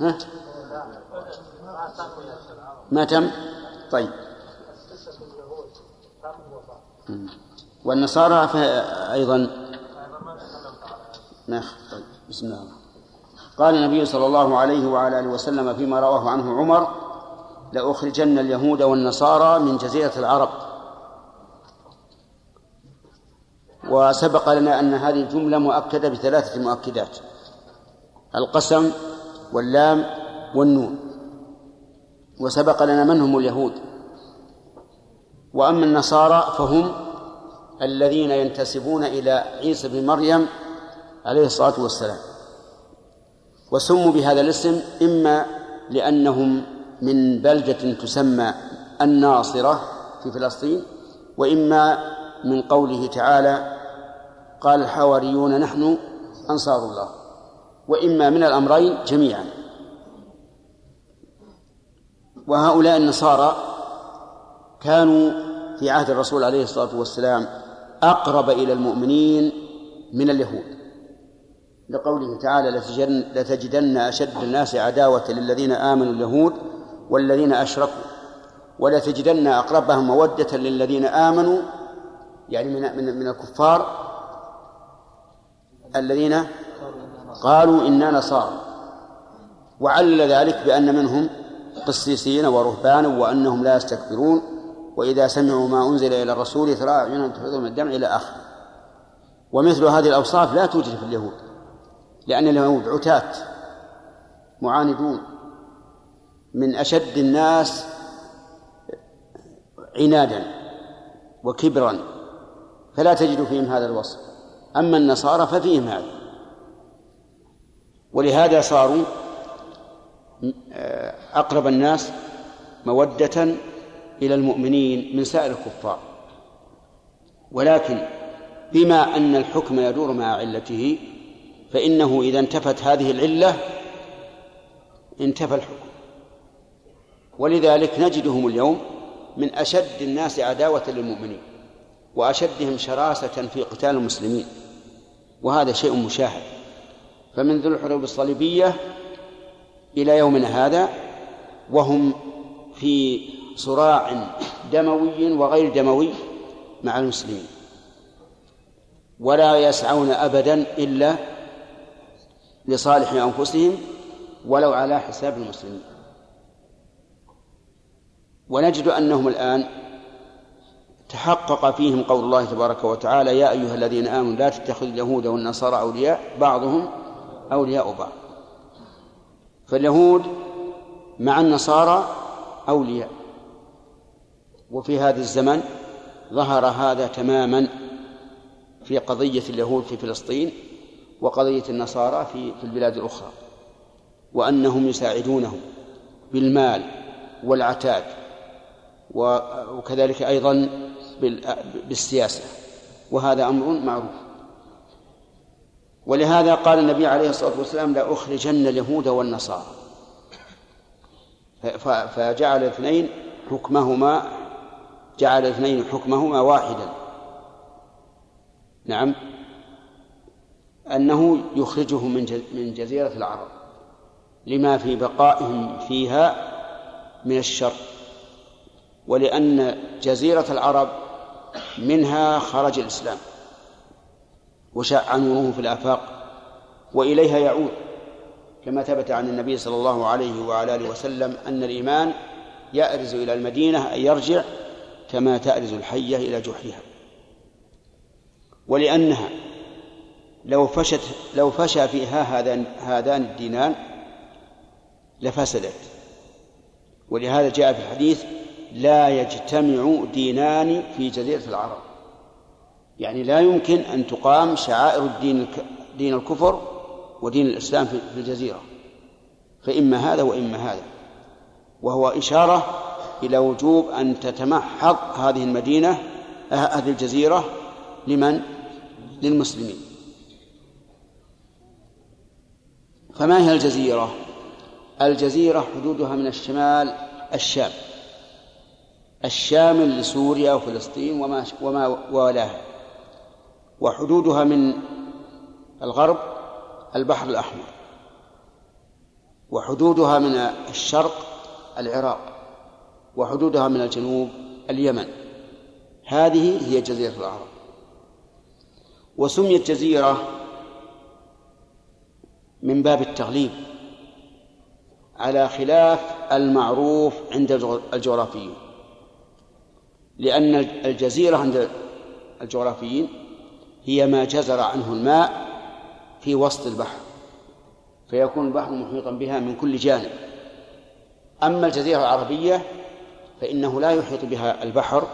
ها؟ ما تم؟ طيب. والنصارى أيضا؟ ما طيب بسم الله. قال النبي صلى الله عليه وعلى آله وسلم فيما رواه عنه عمر لأخرجن اليهود والنصارى من جزيرة العرب. وسبق لنا أن هذه الجملة مؤكدة بثلاثة مؤكدات. القسم واللام والنون. وسبق لنا من هم اليهود. وأما النصارى فهم الذين ينتسبون إلى عيسى بن مريم عليه الصلاة والسلام. وسموا بهذا الاسم إما لأنهم من بلدة تسمى الناصرة في فلسطين وإما من قوله تعالى قال الحواريون نحن أنصار الله. وإما من الأمرين جميعا. وهؤلاء النصارى كانوا في عهد الرسول عليه الصلاة والسلام أقرب إلى المؤمنين من اليهود. لقوله تعالى لتجدن أشد الناس عداوة للذين آمنوا اليهود والذين أشركوا ولتجدن أقربهم مودة للذين آمنوا يعني من من الكفار الذين قالوا إنا نصارى. وعلل ذلك بأن منهم قسيسين ورهبانا وأنهم لا يستكبرون وإذا سمعوا ما أنزل إلى الرسول ترى أعينهم تفيض من الدمع إلى آخره. ومثل هذه الأوصاف لا توجد في اليهود لأن اليهود عتاة معاندون من أشد الناس عنادا وكبرا فلا تجد فيهم هذا الوصف. أما النصارى ففيهم هذا. ولهذا صاروا أقرب الناس مودة إلى المؤمنين من سائر الكفار. ولكن بما أن الحكم يدور مع علته فإنه إذا انتفت هذه العلة انتفى الحكم. ولذلك نجدهم اليوم من أشد الناس عداوة للمؤمنين وأشدهم شراسة في قتال المسلمين وهذا شيء مشاهد. فمنذ الحروب الصليبية إلى يومنا هذا وهم في صراع دموي وغير دموي مع المسلمين. ولا يسعون أبدا إلا لصالح أنفسهم ولو على حساب المسلمين. ونجد أنهم الآن تحقق فيهم قول الله تبارك وتعالى يا أيها الذين آمنوا لا تتخذوا اليهود والنصارى أولياء. بعضهم أولياء بعض. فاليهود مع النصارى أولياء. وفي هذا الزمن ظهر هذا تماما في قضية اليهود في فلسطين وقضية النصارى في في البلاد الأخرى. وأنهم يساعدونهم بالمال والعتاد وكذلك أيضا بالسياسة. وهذا أمر معروف. ولهذا قال النبي عليه الصلاة والسلام لأخرجن اليهود والنصارى. فجعل الاثنين حكمهما جعل الاثنين حكمهما واحدا. نعم. أنه يخرجهم من من جزيرة العرب لما في بقائهم فيها من الشر ولأن جزيرة العرب منها خرج الإسلام. وشاع نوره في الآفاق وإليها يعود كما ثبت عن النبي صلى الله عليه وعلى آله وسلم أن الإيمان يأرز إلى المدينة أن يرجع كما تأرز الحية إلى جحرها. ولأنها لو فشت لو فشى فيها هذان هذان الدينان لفسدت. ولهذا جاء في الحديث لا يجتمع دينان في جزيرة العرب. يعني لا يمكن أن تقام شعائر الدين دين الكفر ودين الإسلام في الجزيرة. فإما هذا وإما هذا. وهو إشارة إلى وجوب أن تتمحض هذه المدينة هذه الجزيرة لمن؟ للمسلمين. فما هي الجزيرة؟ الجزيرة حدودها من الشمال الشام. الشامل لسوريا وفلسطين وما وما والاها وحدودها من الغرب البحر الأحمر وحدودها من الشرق العراق وحدودها من الجنوب اليمن. هذه هي جزيرة العرب وسميت جزيرة من باب التغليب على خلاف المعروف عند الجغرافيين لأن الجزيرة عند الجغرافيين هي ما جزر عنه الماء في وسط البحر فيكون البحر محيطا بها من كل جانب. أما الجزيرة العربية فإنه لا يحيط بها البحر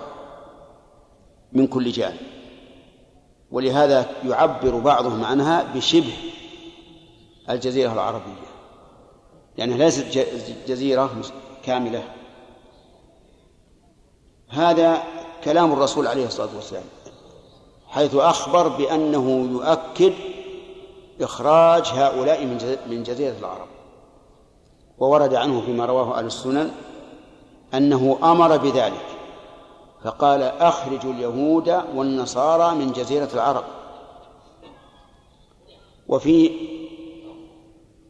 من كل جانب ولهذا يعبر بعضهم عنها بشبه الجزيرة العربية لأنها ليست جزيرة كاملة. هذا كلام الرسول عليه الصلاة والسلام. حيث أخبر بأنه يؤكد إخراج هؤلاء من جزيرة العرب. وورد عنه فيما رواه أهل السنن أنه أمر بذلك فقال أخرجوا اليهود والنصارى من جزيرة العرب. وفي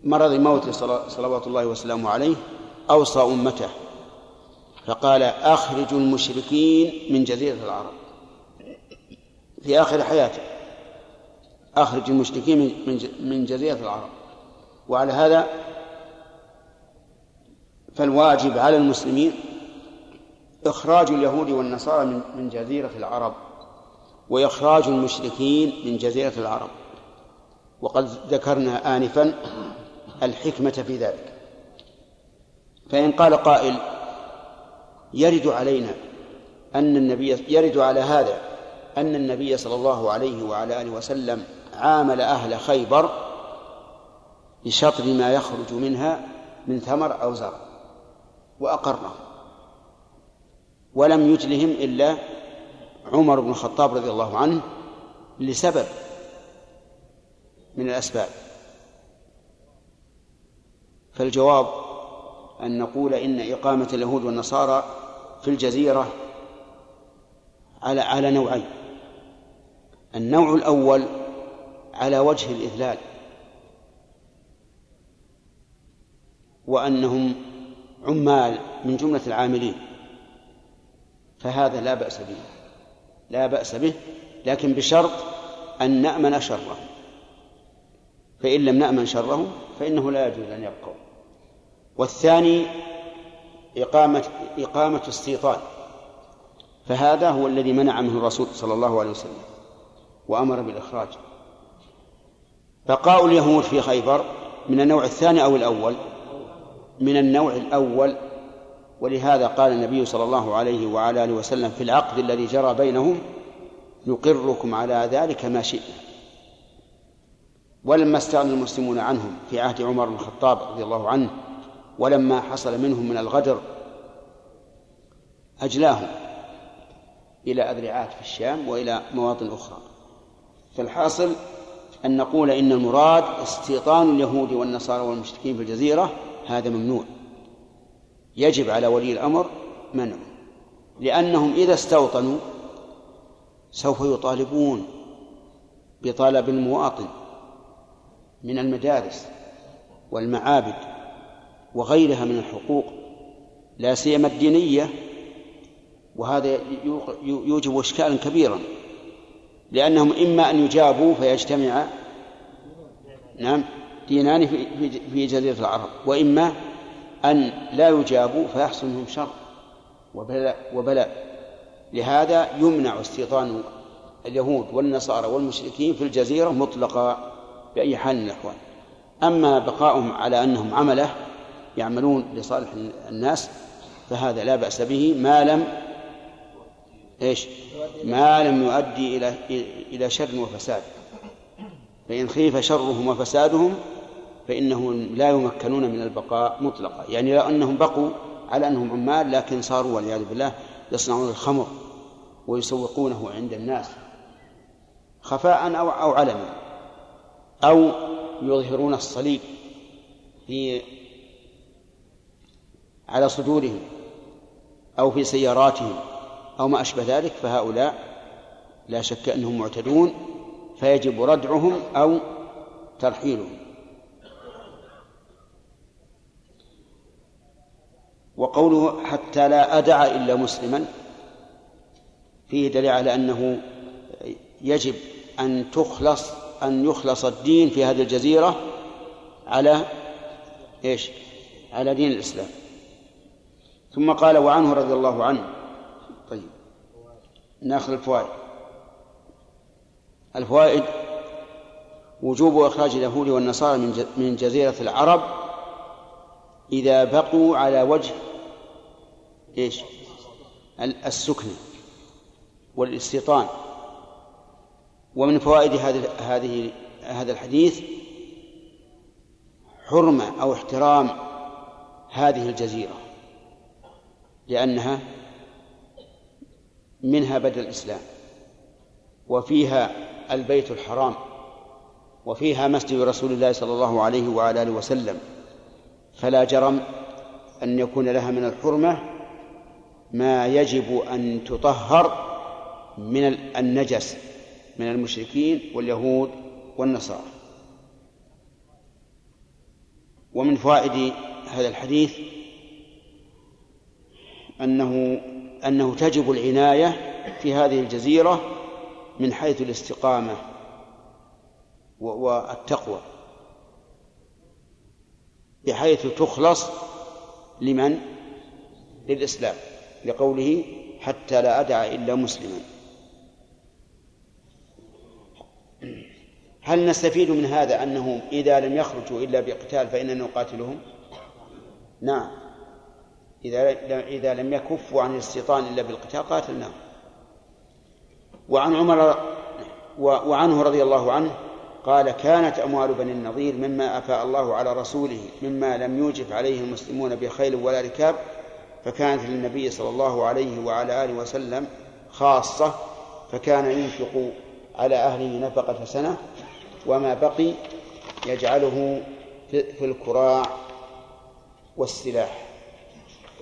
مرض موت صلوات الله وسلامه عليه أوصى أمته فقال أخرجوا المشركين من جزيرة العرب. في آخر حياته أخرج المشركين من جزيرة العرب. وعلى هذا فالواجب على المسلمين إخراج اليهود والنصارى من جزيرة العرب وإخراج المشركين من جزيرة العرب. وقد ذكرنا آنفا الحكمة في ذلك. فإن قال قائل يرد علينا أن النبي يرد على هذا أن النبي صلى الله عليه وعلى آله وسلم عامل أهل خيبر بشطر ما يخرج منها من ثمر أو زرع وأقرهم ولم يجلهم إلا عمر بن الخطاب رضي الله عنه لسبب من الأسباب. فالجواب أن نقول إن إقامة اليهود والنصارى في الجزيرة على على نوعين. النوع الأول على وجه الإذلال وأنهم عمال من جملة العاملين فهذا لا بأس به لا بأس به لكن بشرط أن نأمن شره فإن لم نأمن شره فإنه لا يجوز أن يبقوا. والثاني إقامة إقامة استيطان فهذا هو الذي منع منه الرسول صلى الله عليه وسلم. وأمر بالإخراج. بقاء اليهود في خيبر من النوع الثاني أو الأول. من النوع الأول ولهذا قال النبي صلى الله عليه وعلى آله وسلم في العقد الذي جرى بينهم نقركم على ذلك ما شئنا. ولما استغنى المسلمون عنهم في عهد عمر بن الخطاب رضي الله عنه ولما حصل منهم من الغدر أجلاهم إلى أذرعات في الشام وإلى مواطن أخرى. فالحاصل أن نقول إن المراد استيطان اليهود والنصارى والمشركين في الجزيرة هذا ممنوع. يجب على ولي الأمر منعه لأنهم إذا استوطنوا سوف يطالبون بطلب المواطن من المدارس والمعابد وغيرها من الحقوق لا سيما الدينية وهذا يوجب إشكالا كبيرا. لأنهم إما أن يجابوا فيجتمع نعم دينان في جزيرة العرب وإما أن لا يجابوا فيحصل منهم شر وبلاء وبلاء لهذا يمنع استيطان اليهود والنصارى والمشركين في الجزيرة مطلقا بأي حال من الأحوال. أما بقاؤهم على أنهم عمله يعملون لصالح الناس فهذا لا بأس به ما لم إيش؟ ما لم يؤدي إلى إلى شر وفساد. فإن خيف شرهم وفسادهم فإنهم لا يمكنون من البقاء مطلقا. يعني لو أنهم بقوا على أنهم عمال لكن صاروا والعياذ بالله يصنعون الخمر ويسوقونه عند الناس خفاء أو أو علما أو يظهرون الصليب في على صدورهم أو في سياراتهم. أو ما أشبه ذلك فهؤلاء لا شك أنهم معتدون فيجب ردعهم أو ترحيلهم وقوله حتى لا أدع إلا مسلما فيه دليل على أنه يجب أن تخلص أن يخلص الدين في هذه الجزيرة على إيش؟ على دين الإسلام ثم قال وعنه رضي الله عنه ناخذ الفوائد. الفوائد وجوب إخراج اليهود والنصارى من جزيرة العرب إذا بقوا على وجه إيش؟ السكن والاستيطان. ومن فوائد هذه هذه هذا الحديث حرمة أو احترام هذه الجزيرة لأنها منها بدء الإسلام وفيها البيت الحرام وفيها مسجد رسول الله صلى الله عليه وعلى آله وسلم. فلا جرم أن يكون لها من الحرمة ما يجب أن تطهر من النجس من المشركين واليهود والنصارى. ومن فوائد هذا الحديث أنه أنه تجب العناية في هذه الجزيرة من حيث الاستقامة والتقوى. بحيث تخلص لمن؟ للإسلام. لقوله حتى لا أدع إلا مسلما. هل نستفيد من هذا أنهم إذا لم يخرجوا إلا بقتال فإننا نقاتلهم؟ نعم. إذا إذا لم يكفوا عن الاستيطان إلا بالقتال قاتلناهم وعن عمر وعنه رضي الله عنه قال كانت أموال بني النضير مما أفاء الله على رسوله مما لم يوجف عليه المسلمون بخيل ولا ركاب فكانت للنبي صلى الله عليه وعلى آله وسلم خاصة فكان ينفق على أهله نفقة سنة وما بقي يجعله في الكراع والسلاح.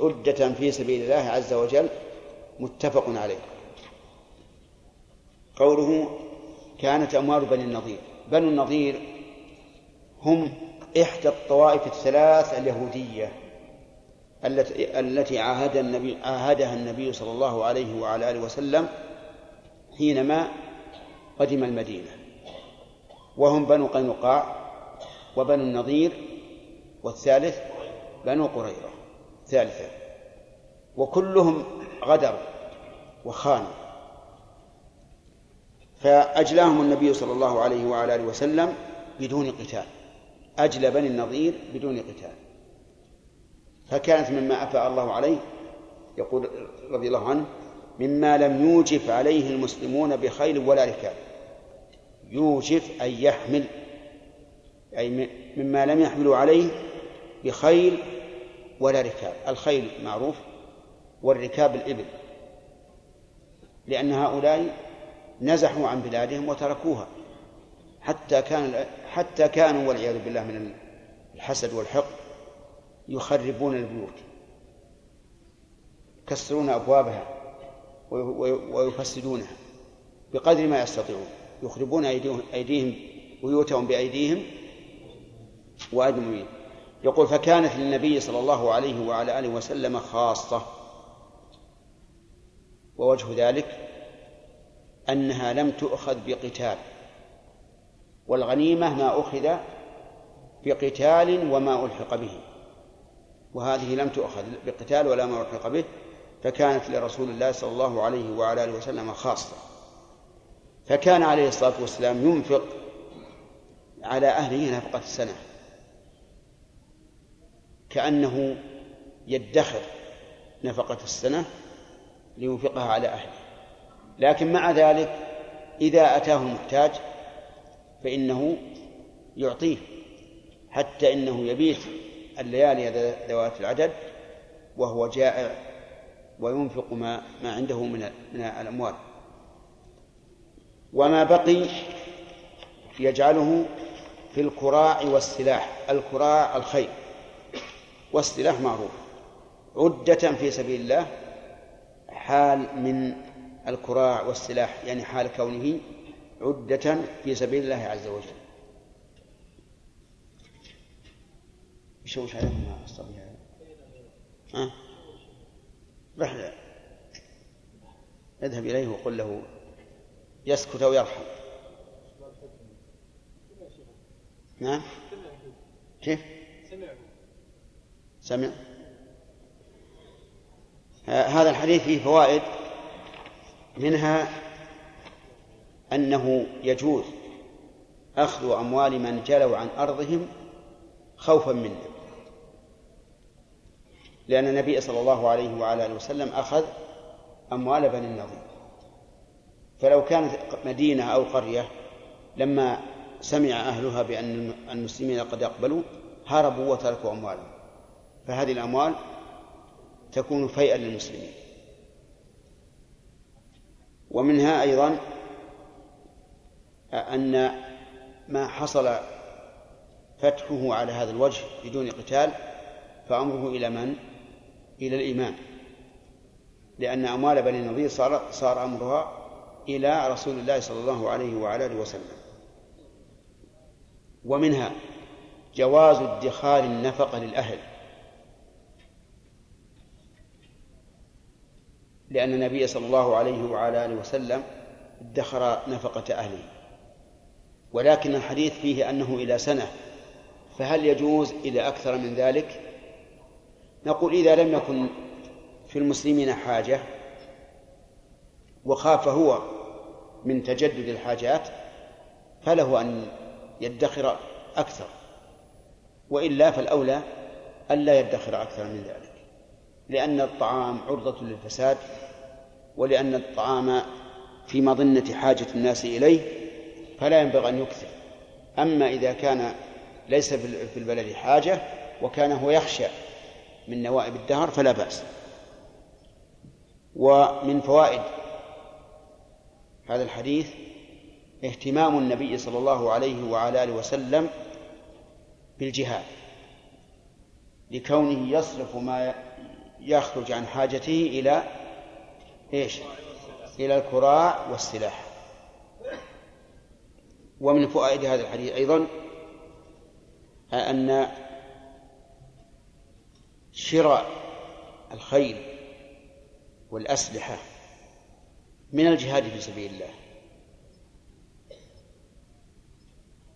عدة في سبيل الله عز وجل متفق عليه. قوله كانت أموال بني النضير. بنو النضير هم إحدى الطوائف الثلاث اليهودية التي التي عاهد النبي عاهدها النبي صلى الله عليه وعلى آله وسلم حينما قدم المدينة. وهم بنو قينقاع وبنو النضير والثالث بنو قريظة ثالثا وكلهم غدروا وخانوا فأجلاهم النبي صلى الله عليه وعلى آله وسلم بدون قتال. أجلى بني النظير بدون قتال. فكانت مما أفاء الله عليه يقول رضي الله عنه مما لم يوجف عليه المسلمون بخيل ولا ركاب. يوجف أي يحمل أي مما لم يحملوا عليه بخيل ولا ركاب. الخيل معروف والركاب الإبل. لأن هؤلاء نزحوا عن بلادهم وتركوها. حتى كان حتى كانوا والعياذ بالله من الحسد والحقد يخربون البيوت. يكسرون أبوابها ويفسدونها بقدر ما يستطيعون. يخربون أيديهم, بيوتهم بأيديهم وأدميهم يقول فكانت للنبي صلى الله عليه وعلى آله وسلم خاصة. ووجه ذلك أنها لم تؤخذ بقتال والغنيمة ما أخذ بقتال وما ألحق به وهذه لم تؤخذ بقتال ولا ما ألحق به فكانت لرسول الله صلى الله عليه وعلى آله وسلم خاصة. فكان عليه الصلاة والسلام ينفق على أهله نفقة السنة كأنه يدخر نفقة السنة لينفقها على أهله. لكن مع ذلك إذا أتاه المحتاج فإنه يعطيه حتى إنه يبيت الليالي ذوات العدد وهو جائع وينفق ما ما عنده من من الأموال. وما بقي يجعله في الكراع والسلاح الكراع الخيل والسلاح معروف. عدة في سبيل الله حال من الكراع والسلاح يعني حال كونه عدة في سبيل الله عز وجل. يشوش عليكم يا الصبي ها؟ رح اذهب إليه وقل له يسكت أو يرحم. نعم كيف؟ سمع؟ هذا الحديث فيه فوائد منها أنه يجوز أخذ أموال من جلوا عن أرضهم خوفا منه. لأن النبي صلى الله عليه وعلى آله وسلم أخذ أموال بني النضير. فلو كانت مدينة أو قرية لما سمع أهلها بأن المسلمين قد أقبلوا هربوا وتركوا أموالهم. فهذه الأموال تكون فيئا للمسلمين. ومنها أيضا أن ما حصل فتحه على هذا الوجه بدون قتال فأمره إلى من؟ إلى الإمام لأن أموال بني النضير صار صار أمرها إلى رسول الله صلى الله عليه وعلى آله وسلم. ومنها جواز ادخار النفقة للأهل. لأن النبي صلى الله عليه وعلى آله وسلم ادخر نفقة أهله. ولكن الحديث فيه أنه إلى سنة فهل يجوز إلى أكثر من ذلك؟ نقول إذا لم يكن في المسلمين حاجة وخاف هو من تجدد الحاجات فله أن يدخر أكثر. وإلا فالأولى ألا يدخر أكثر من ذلك لأن الطعام عرضة للفساد. ولأن الطعام في مظنة حاجة الناس إليه فلا ينبغي أن يكثر. أما إذا كان ليس في البلد حاجة وكان هو يخشى من نوائب الدهر فلا بأس. ومن فوائد هذا الحديث اهتمام النبي صلى الله عليه وعلى آله وسلم بالجهاد لكونه يصرف ما يخرج عن حاجته إلى إيش؟ إلى الكراع والسلاح. ومن فوائد هذا الحديث أيضا أن شراء الخيل والأسلحة من الجهاد في سبيل الله.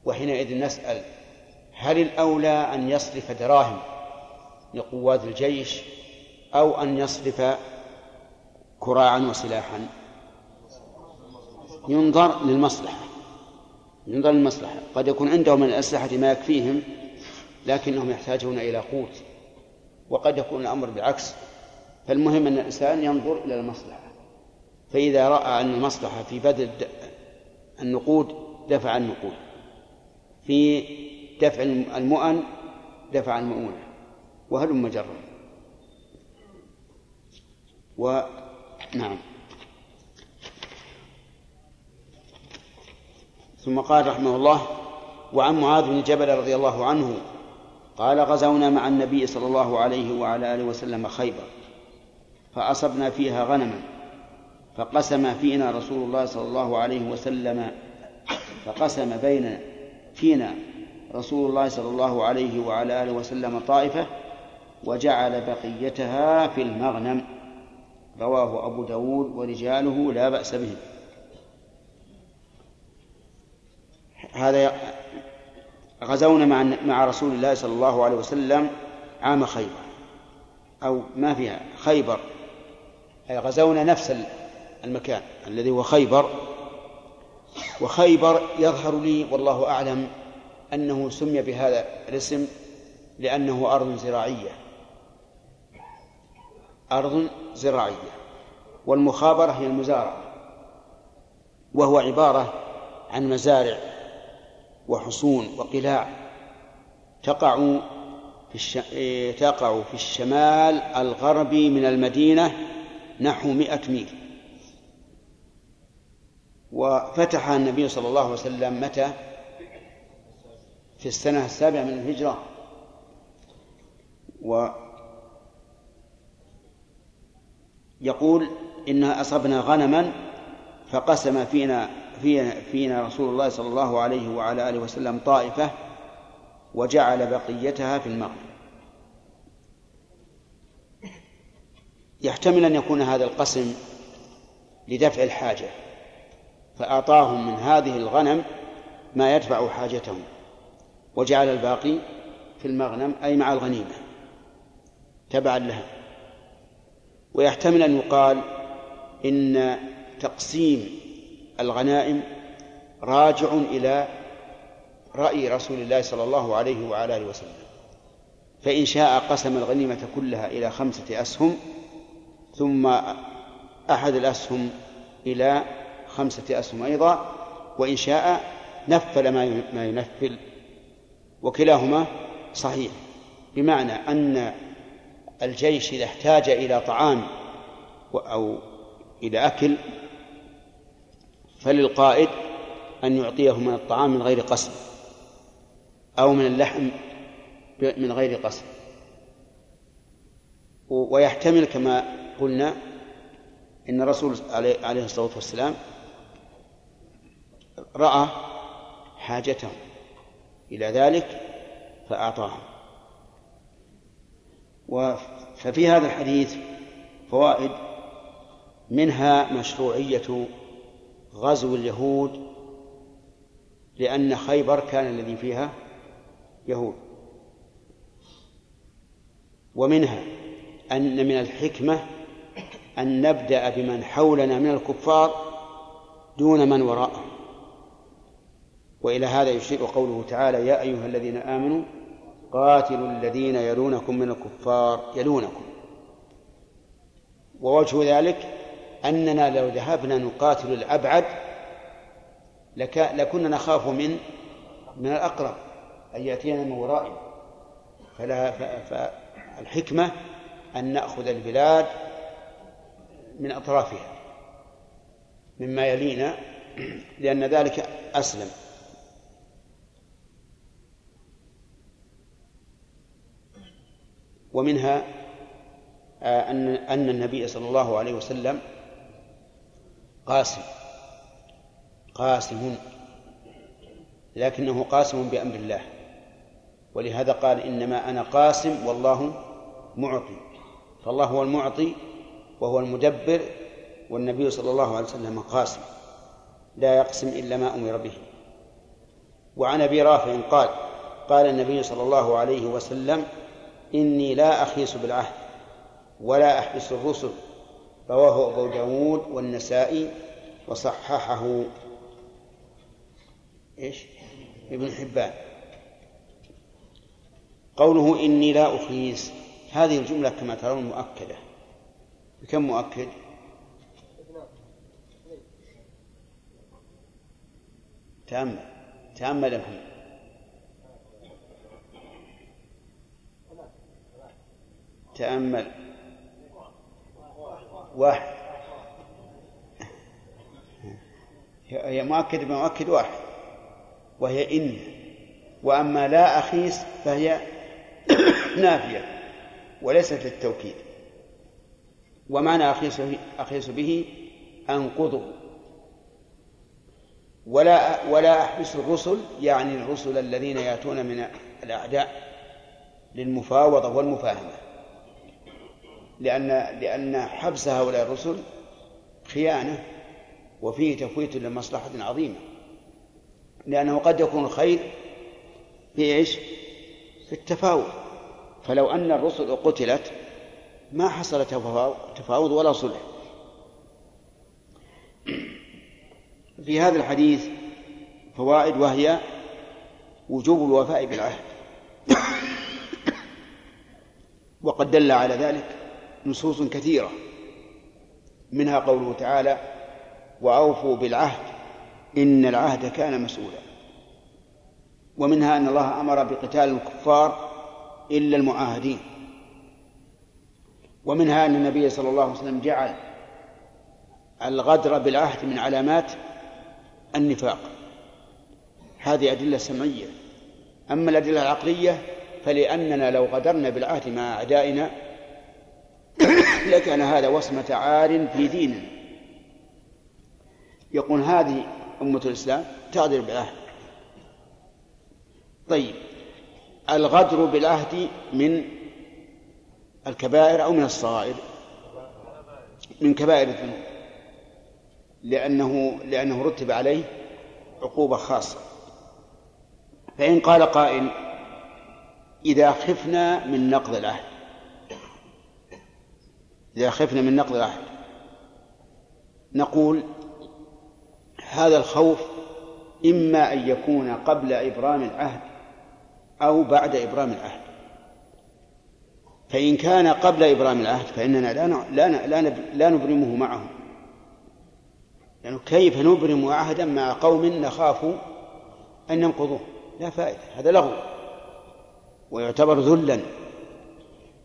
وحينئذ نسأل هل الأولى أن يصرف دراهم لقوات الجيش أو أن يصرف كراعا وسلاحا. ينظر للمصلحة. ينظر للمصلحة. قد يكون عندهم من الأسلحة ما يكفيهم لكنهم يحتاجون إلى قوت. وقد يكون الأمر بالعكس فالمهم أن الإنسان ينظر إلى المصلحة. فإذا رأى أن المصلحة في بذل النقود دفع النقود. في دفع المؤن دفع المؤونة. وهلم جرا ونعم ثم قال رحمه الله وعن معاذ بن جبل رضي الله عنه قال غزونا مع النبي صلى الله عليه وعلى آله وسلم خيبر فأصبنا فيها غنما فقسم فينا رسول الله صلى الله عليه وسلم فقسم بين فينا رسول الله صلى الله عليه وعلى آله وسلم طائفة وجعل بقيتها في المغنم. رواه أبو داود ورجاله لا بأس به. هذا غزونا مع مع رسول الله صلى الله عليه وسلم عام خيبر. أو ما فيها خيبر. أي غزونا نفس المكان الذي هو خيبر. وخيبر يظهر لي والله أعلم أنه سمي بهذا الاسم لأنه أرض زراعية. أرض زراعية والمخابرة هي المزارعة وهو عبارة عن مزارع وحصون وقلاع تقع في الش... تقع في الشمال الغربي من المدينة نحو مئة ميل. وفتح النبي صلى الله عليه وسلم متى؟ في السنة السابعة من الهجرة. ويقول إنها أصبنا غنما فقسم فينا فينا, فينا رسول الله صلى الله عليه وعلى آله وسلم طائفة وجعل بقيتها في المغرب. يحتمل أن يكون هذا القسم لدفع الحاجة فأعطاهم من هذه الغنم ما يدفع حاجتهم وجعل الباقي في المغنم أي مع الغنيمة تبعا لها. ويحتمل أن يقال إن تقسيم الغنائم راجع إلى رأي رسول الله صلى الله عليه وعلى آله وسلم. فإن شاء قسم الغنيمة كلها إلى خمسة أسهم ثم أحد الأسهم إلى خمسة أسهم أيضا وإن شاء نفل ما ينفل وكلاهما صحيح. بمعنى أن الجيش إذا احتاج إلى طعام أو إلى أكل فللقائد أن يعطيه من الطعام من غير قسم أو من اللحم من غير قسم ويحتمل كما قلنا إن الرسول عليه الصلاة والسلام رأى حاجتهم إلى ذلك فأعطاهم. ففي هذا الحديث فوائد منها مشروعية غزو اليهود لأن خيبر كان الذي فيها يهود. ومنها أن من الحكمة أن نبدأ بمن حولنا من الكفار دون من وراءهم. وإلى هذا يشير قوله تعالى يا أيها الذين آمنوا قاتلوا الذين يلونكم من الكفار يلونكم. ووجه ذلك أننا لو ذهبنا نقاتل الأبعد لك لكنا نخاف من من الأقرب أن يأتينا من ورائنا. فلا فالحكمة أن نأخذ البلاد من أطرافها مما يلينا لأن ذلك أسلم. ومنها آه، أن أن النبي صلى الله عليه وسلم قاسم قاسم لكنه قاسم بأمر الله. ولهذا قال إنما أنا قاسم والله معطي. فالله هو المعطي وهو المدبر والنبي صلى الله عليه وسلم قاسم لا يقسم إلا ما أمر به. وعن أبي رافع قال قال النبي صلى الله عليه وسلم إني لا أخيس بالعهد ولا أحبس الرسل. رواه أبو داود والنسائي وصححه إيش؟ ابن حبان. قوله إني لا أخيس هذه الجملة كما ترون مؤكدة. بكم مؤكد؟ تأمل تأمل يا محمد تأمل. واحد. هي مؤكد بمؤكد واحد وهي إن. وأما لا أخيس فهي نافية وليست للتوكيد. ومعنى أخيس أخيس به أنقضه ولا ولا أحبس الرسل يعني الرسل الذين يأتون من الأعداء للمفاوضة والمفاهمة. لأن لأن حبس هؤلاء الرسل خيانة وفيه تفويت لمصلحة عظيمة لأنه قد يكون الخير في إيش؟ في التفاوض. فلو أن الرسل قتلت ما حصل تفاوض ولا صلح. في هذا الحديث فوائد وهي وجوب الوفاء بالعهد. وقد دل على ذلك نصوص كثيرة. منها قوله تعالى وأوفوا بالعهد إن العهد كان مسؤولا. ومنها أن الله أمر بقتال الكفار إلا المعاهدين. ومنها أن النبي صلى الله عليه وسلم جعل الغدر بالعهد من علامات النفاق. هذه أدلة سمعية. أما الأدلة العقلية فلأننا لو غدرنا بالعهد مع أعدائنا لكان هذا وصمة عار في ديننا يقول هذه أمة الإسلام تغدر بالعهد. طيب الغدر بالعهد من الكبائر أو من الصغائر؟ من كبائر الذنوب. لأنه لأنه رتب عليه عقوبة خاصة. فإن قال قائل إذا خفنا من نقض العهد. إذا خفنا من نقض العهد نقول هذا الخوف إما أن يكون قبل إبرام العهد أو بعد إبرام العهد. فإن كان قبل إبرام العهد فإننا لا لا لا, لا نبرمه معهم. يعني كيف نبرم عهدا مع قوم نخاف أن ينقضوه؟ لا فائدة هذا لغو. ويعتبر ذلا.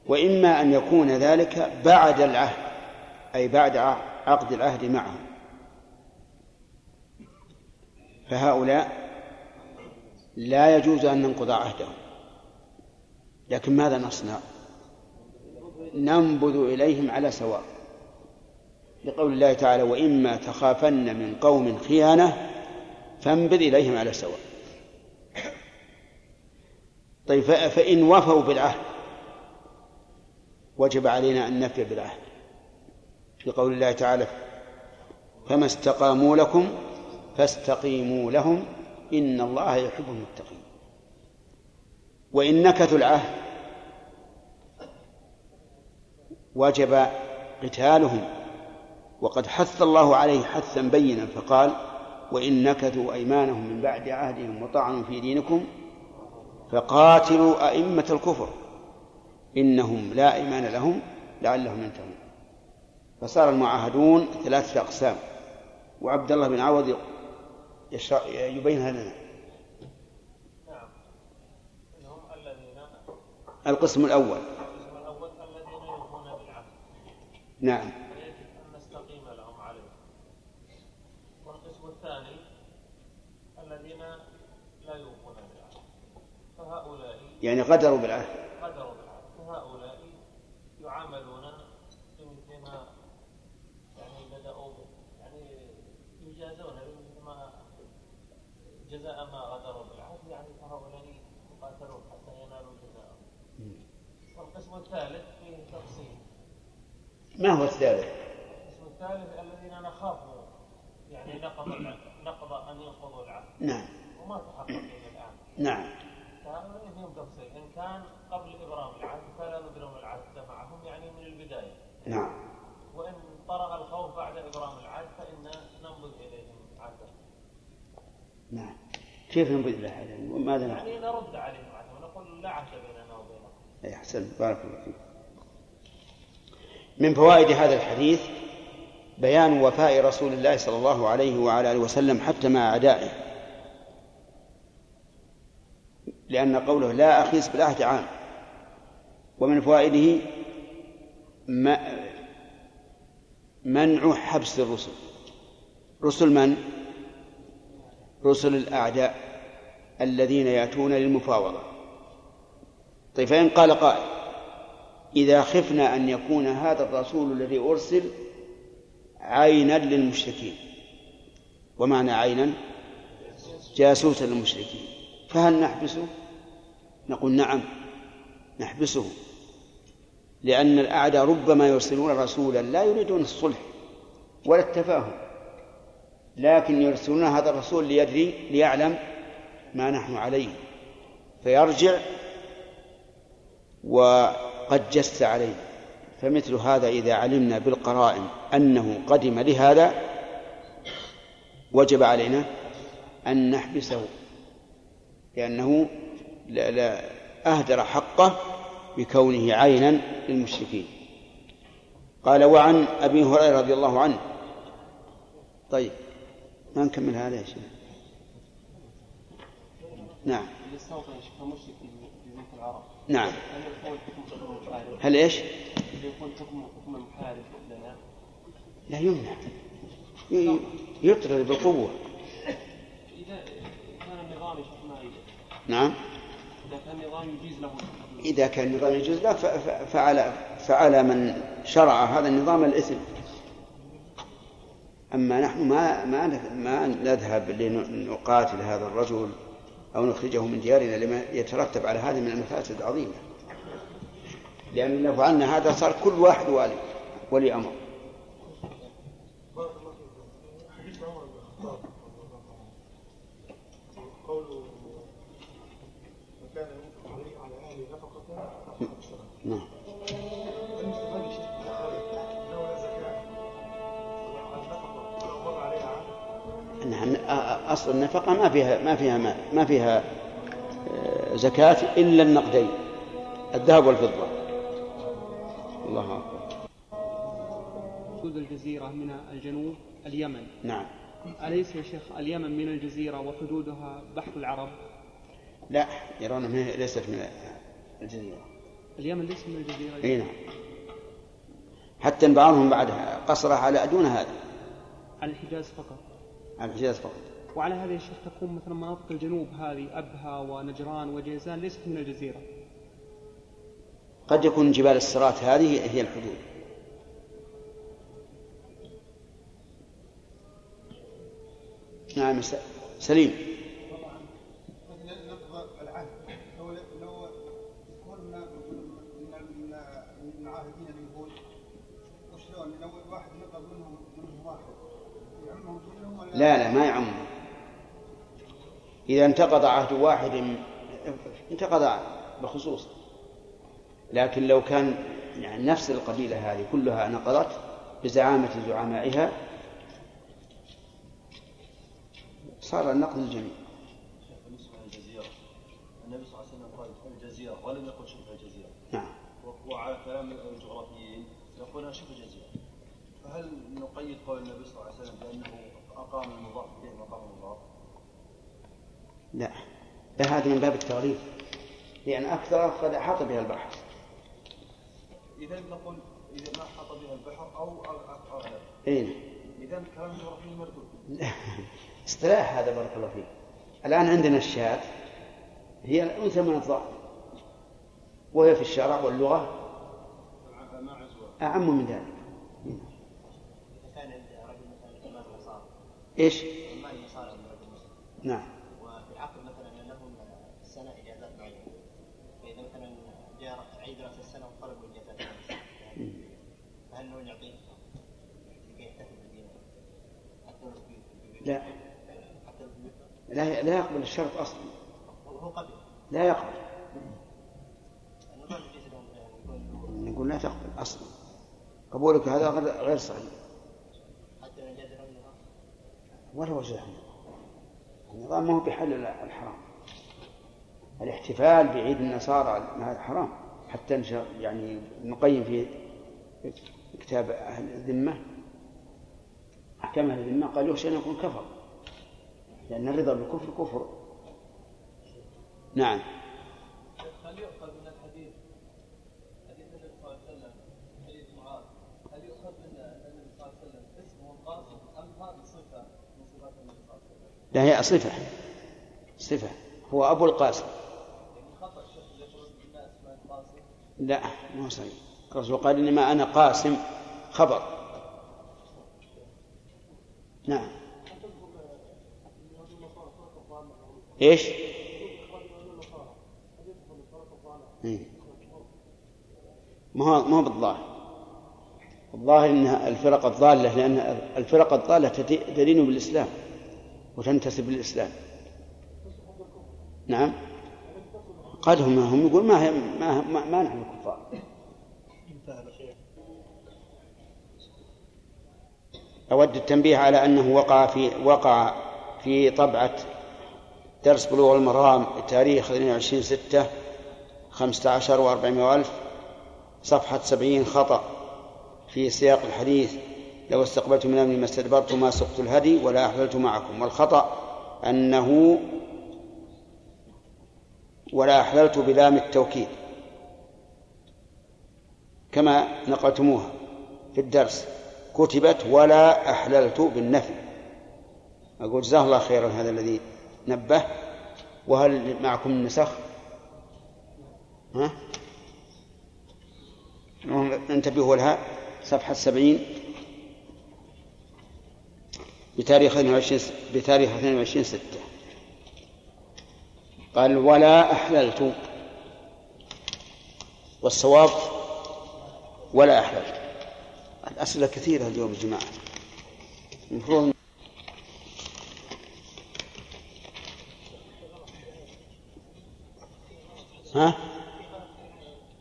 وإما أن يكون ذلك بعد العهد أي بعد عقد العهد معهم. فهؤلاء لا يجوز أن ننقض عهدهم. لكن ماذا نصنع؟ ننبذ إليهم على سواء. لقول الله تعالى وإما تخافن من قوم خيانة فانبذ إليهم على سواء. طيب فإن وفوا بالعهد وجب علينا أن نفي بالعهد في قول الله تعالى فما استقاموا لكم فاستقيموا لهم إن الله يحب المتقين. وإن نكثوا العهد وجب قتالهم وقد حث الله عليه حثا بينا فقال وإن نكثوا أيمانهم من بعد عهدهم وطعنوا في دينكم فقاتلوا أئمة الكفر. إنهم لا إيمان لهم لعلهم ينتهون. فصار المعاهدون ثلاثة أقسام. وعبد الله بن عوض يبينها لنا القسم الأول. نعم. أن نستقيم لهم عليه والقسم الثاني الذين لا بالعهد فهؤلاء يعني غدروا بالعهد غدروا بالعهد فهؤلاء يعاملون بمثل ما يعني بدأوا به يعني يجازون بمثل ما جزاء ما غدروا بالعهد يعني فهؤلاء يقاتلون حتى ينالوا جزاءهم والقسم الثالث فيه تفصيل ما هو الثالث؟ القسم الثالث الذين نخاف يعني نقض نقض أن ينقضوا العهد. نعم. وما تحقق إلى الآن. نعم. فهؤلاء فيهم تفصيل. إن كان قبل إبرام العهد فلا نبرم العهد معهم يعني من البداية. نعم. وإن طرأ الخوف بعد إبرام العهد فإن ننبذ إليهم عهدا نعم. كيف نبذ له هذا ماذا؟ يعني نرد عليهم عهدا ونقول لا عهد بيننا وبينهم أي أحسن. بارك الله فيك. من فوائد هذا الحديث بيان وفاء رسول الله صلى الله عليه وعلى آله وسلم حتى مع أعدائه. لأن قوله لا أخيس بالعهد عام. ومن فوائده منع حبس الرسل. رسل من؟ رسل الأعداء الذين يأتون للمفاوضة. طيب فإن قال قائل إذا خفنا أن يكون هذا الرسول الذي أرسل عينا للمشركين. ومعنى عينا؟ جاسوسا للمشركين. فهل نحبسه؟ نقول نعم نحبسه. لأن الأعداء ربما يرسلون رسولا لا يريدون الصلح ولا التفاهم لكن يرسلون هذا الرسول ليدري ليعلم ما نحن عليه. فيرجع وقد جس عليه. فمثل هذا إذا علمنا بالقرائن أنه قدم لهذا وجب علينا أن نحبسه لأنه لا, لا أهدر حقه بكونه عينا للمشركين. قال وعن أبي هريرة رضي الله عنه. طيب ما نكمل هذا يا شيخ؟ نعم اللي استوطن شيخ مشرك في جزيرة العرب نعم. هل حكم إيش؟ هل حكم حكم لنا؟ لا يمنع. يطرد بالقوة. إذا كان النظام. نعم. إذا كان النظام يجيز له إذا كان النظام يجوز له فعلى فعلى من شرع هذا النظام الإثم. أما نحن ما ما ما نذهب لنقاتل هذا الرجل. أو نخرجه من ديارنا لما يترتب على هذه من المفاسد العظيمة. لأن لو فعلنا هذا صار كل واحد والي ولي أمر. أصل النفقة ما فيها ما فيها ما, ما فيها آه، زكاة إلا النقدين الذهب والفضة. الله أكبر. حدود الجزيرة من الجنوب اليمن. نعم. أليس يا شيخ اليمن من الجزيرة وحدودها بحر العرب؟ لا يرون ليست من الجزيرة. اليمن ليس من الجزيرة. إي نعم. حتى بعضهم بعد قصرها على دون هذا على الحجاز فقط. على الحجاز فقط. وعلى هذا يا شيخ تكون مثلا مناطق الجنوب هذه أبها ونجران وجيزان ليست من الجزيرة. قد يكون جبال الصراط هذه هي الحدود. نعم سليم. يعمهم لا لا ما يعم إذا انتقض عهد واحد انتقض بخصوص لكن لو كان يعني نفس القبيلة هذه كلها نقضت بزعامة زعمائها صار النقد الجميع النبي صلى الله عليه وسلم قال الجزيرة ولم يقل شبه الجزيرة. نعم. وعلى كلام الجغرافيين يقولون شبه الجزيرة. فهل نقيد قول النبي صلى الله عليه وسلم بأنه أقام المضاف إليه مقام المضاف؟ لا. لا هذا من باب التغليف لأن أكثر قد أحاط بها البحث إذا نقول إذا ما حاط بها البحر أو أغلب أين إذا كلام الجغرافيين مردود. اصطلاح هذا بارك الله فيك. الآن عندنا الشاة. هي الأنثى من الضأن وهي في الشرع واللغة أعم من ذلك. كان عند رجل مثلا ثمان نصارى إيش؟ نعم وفي العقد مثلا ان لهم السنة اجازات معينه فاذا مثلا جاء عيد راس السنة وطلبوا اجازات معينة، فهل نوع نعطيه لكي يحتفل بالدين حتى لو في- لا؟ لا لا يقبل الشرط قبل. لا يقبل. له نقول لا تقبل أصلا. قبولك هذا غير صحيح. ولا وجه. النظام ما هو بحل الحرام. الاحتفال بعيد النصارى هذا حرام. حتى يعني نقيم في كتاب أهل الذمة. أحكام أهل الذمة قال يخشى أن يكون كفر. لأن الرضا بالكفر كفر. نعم. هل يؤخذ من الحديث حديث النبي صلى الله عليه وسلم حديث معاذ هل يؤخذ من أن النبي صلى الله عليه وسلم اسمه أم هذه صفة من صفات النبي صلى الله عليه وسلم؟ لا هي صفة. صفة. هو أبو القاسم. يعني القاسم. لا ما هو صحيح. الرسول قال إنما أنا قاسم خبر. نعم. إيش؟ إيه. ما هو ما هو بالظاهر. الظاهر إن الفرق الضالة لأن الفرق الضالة تدي- تدين بالإسلام وتنتسب للإسلام. نعم. قد هم هم يقول ما ما, ما, ما نحن كفار أود التنبيه على أنه وقع في وقع في طبعة درس بلوغ المرام تاريخ 22 6 15 و400 ألف صفحة 70 خطأ في سياق الحديث. لو استقبلت من أمري ما استدبرت ما سقت الهدي ولا أحللت معكم. والخطأ أنه ولا أحللت بلام التوكيد كما نقلتموها في الدرس. كتبت ولا أحللت بالنفي. أقول جزاه الله خيرا هذا الذي نبه. وهل معكم النسخ؟ ها؟ انتبهوا لها. صفحة سبعين بتاريخ 22 بتاريخ 22 ستة. قال ولا أحللت. والصواب ولا أحللت. الأسئلة كثيرة اليوم يا جماعة المفروض ها؟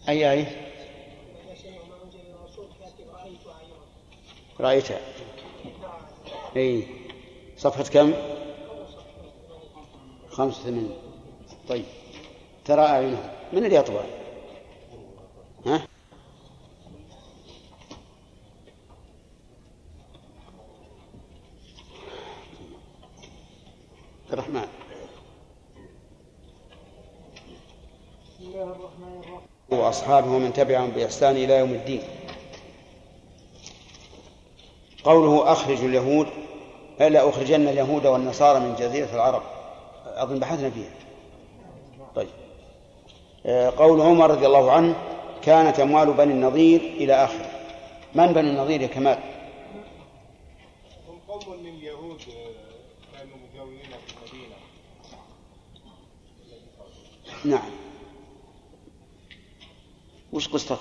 أي أي؟ رأيتها أي صفحة كم؟ خمسة وثمانين طيب ترى أعينهم من اللي يطبع؟ ها؟ الرحمن بسم الله الرحمن. الرحيم وأصحابه ومن تبعهم بإحسان إلى يوم الدين. قوله أخرجوا اليهود ألا أخرجن اليهود والنصارى من جزيرة العرب. أظن بحثنا فيها. طيب. آه، قول عمر رضي الله عنه كانت أموال بني النضير إلى آخره. من بني النضير يا كمال هم قوم من اليهود آه، كانوا مجاورين في المدينة نعم. وش الله.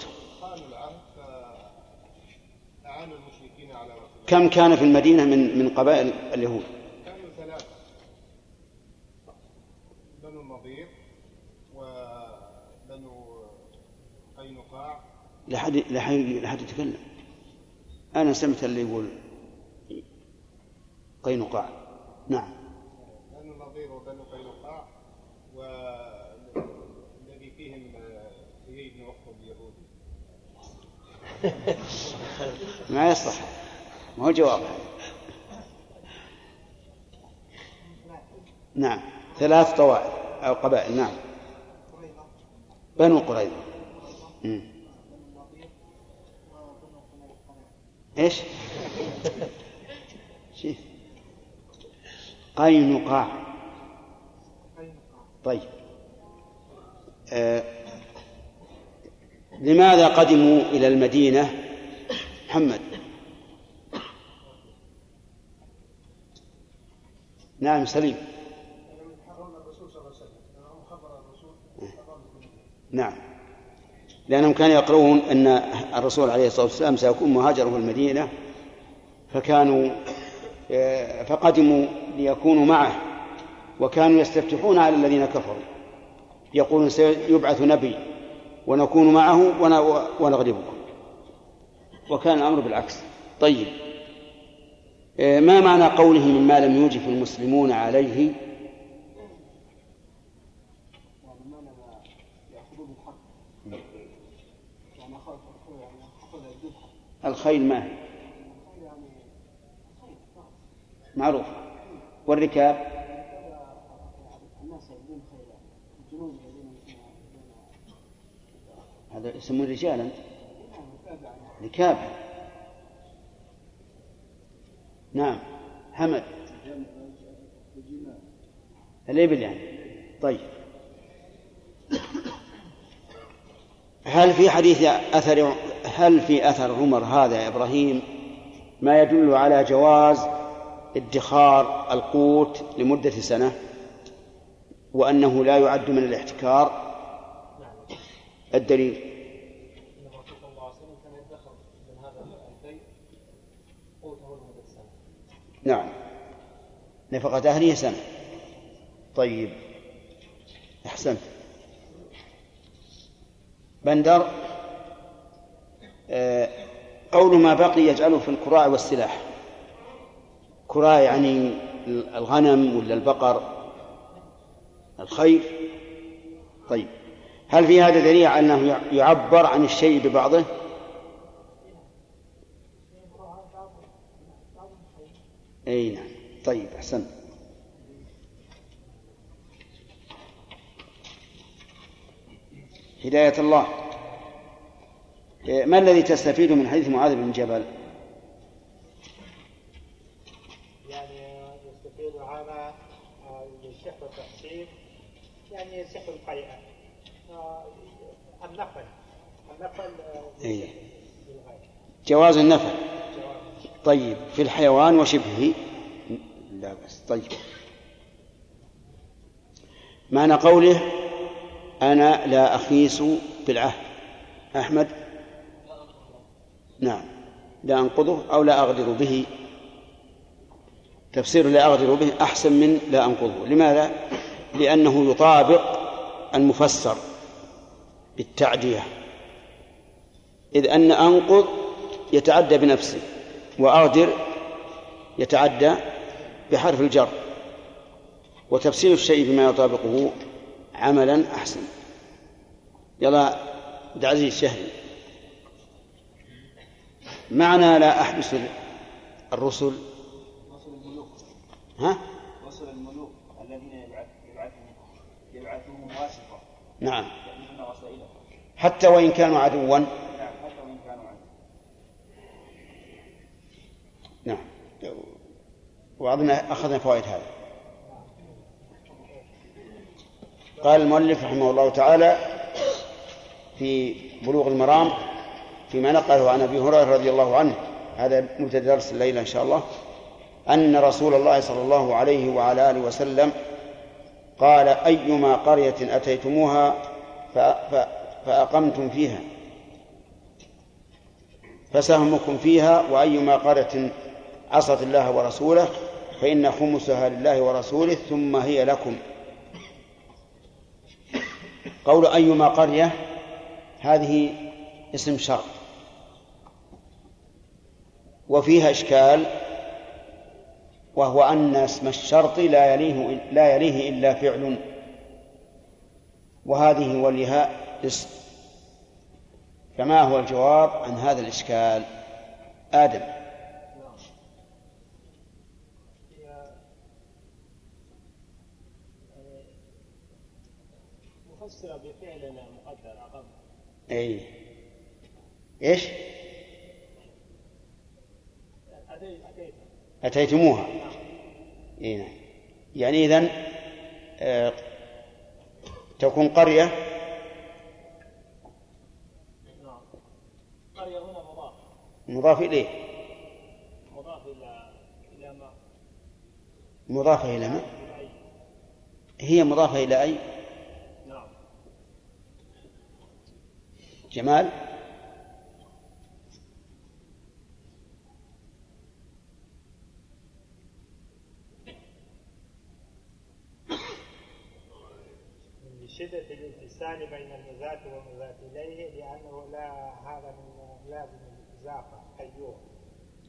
كم كان في المدينة من من قبائل اليهود؟ كانوا ثلاثة. بنو النضير وبنو قينقاع. لحد لحد لحد يتكلم أنا سمعت اللي يقول قينقاع. نعم بنو النضير وبنو قينقاع والذي فيهم آه، هيي بن عقبة اليهودي ما يصلح. ما هو جواب. نعم. ثلاث طوائف أو قبائل. نعم. بنو قريظة. إيش؟ قينقاع. طيب. آه. لماذا قدموا إلى المدينة؟ محمد. نعم سليم. نعم. لأنهم كانوا يقرؤون أن الرسول عليه الصلاة والسلام سيكون مهاجرا في المدينة فكانوا آه، فقدموا ليكونوا معه وكانوا يستفتحون على الذين كفروا. يقولون سيبعث نبي. ونكون معه ون- ونغلبكم وكان الأمر بالعكس. طيب. آه، ما معنى قوله مما لم يوجف المسلمون عليه؟ الخيل ما هي؟ معروف. والركاب؟ هذا يسمون رجالا. ركاب نعم. حمد. الإبل يعني. طيب. هل في حديث أثر هل في أثر عمر هذا يا إبراهيم ما يدل على جواز ادخار القوت لمدة سنة وأنه لا يعد من الاحتكار؟ الدليل ان الرسول صلى الله عليه وسلم كان يدخر من هذا البيت قوته لمده سنه. نعم. نفقة أهله سنة. طيب. أحسنت. بندر آه، قول ما بقي يجعله في الكراع والسلاح. كراع يعني الغنم ولا البقر الخيل طيب. هل في هذا دليل على أنه يعبر عن الشيء ببعضه؟ أي نعم. طيب أحسنت. هداية الله. إيه، ما الذي تستفيد من حديث معاذ بن جبل؟ يعني يستفيد هذا الشيخ آه، التقسيم يعني يصح القيئة آه، النفل. النفل آه، إيه. جواز النفل. طيب في الحيوان وشبهه؟ لا بس طيب. معنى قوله أنا لا أخيس بالعهد. أحمد؟ نعم. لا أنقضه أو لا أغدر به. تفسير لا أغدر به أحسن من لا أنقضه. لماذا؟ لأنه يطابق المفسر بالتعدية. إذ أن أنقض يتعدى بنفسه. وأغدر يتعدى بحرف الجر وتفسير الشيء بما يطابقه عملا أحسن. يلا عبد العزيز شهري معنى لا أحبس الرسل. رسل الملوك ها؟ رسل الملوك الذين يبعث يبعثهم يبعثهم واسطة. نعم. حتى وإن كانوا عدوا نعم حتى وإن كانوا عنه نعم وأظن أخذنا فوائد هذا. قال المؤلف رحمه الله تعالى في بلوغ المرام فيما نقله عن أبي هريرة رضي الله عنه هذا مبتدأ درس الليلة إن شاء الله أن رسول الله صلى الله عليه وعلى آله وسلم قال أيما قرية أتيتموها ف- ف- فأقمتم فيها فسهمكم فيها وأيما قرية عصت الله ورسوله فإن خمسها لله ورسوله ثم هي لكم. قول أيما قرية هذه اسم شرط. وفيها إشكال وهو أن اسم الشرط لا يليه لا يليه إلا فعل. وهذه والياء اسم. فما هو الجواب عن هذا الإشكال؟ آدم. بفعل مقدر قبل أي إيش؟ أتيت أتيت. أتيتموها. إيه نعم. يعني إذن آه، تكون قرية؟ نعم. قرية هنا مضاف. مضاف إليه. مضاف إلى إلى ما؟ مضافة إلى ما؟ هي مضافة إلى أي نعم جمال. شدة الانفصال بين المذات والمذات إليه لأنه لا هذا من لازم الإضافة أيوه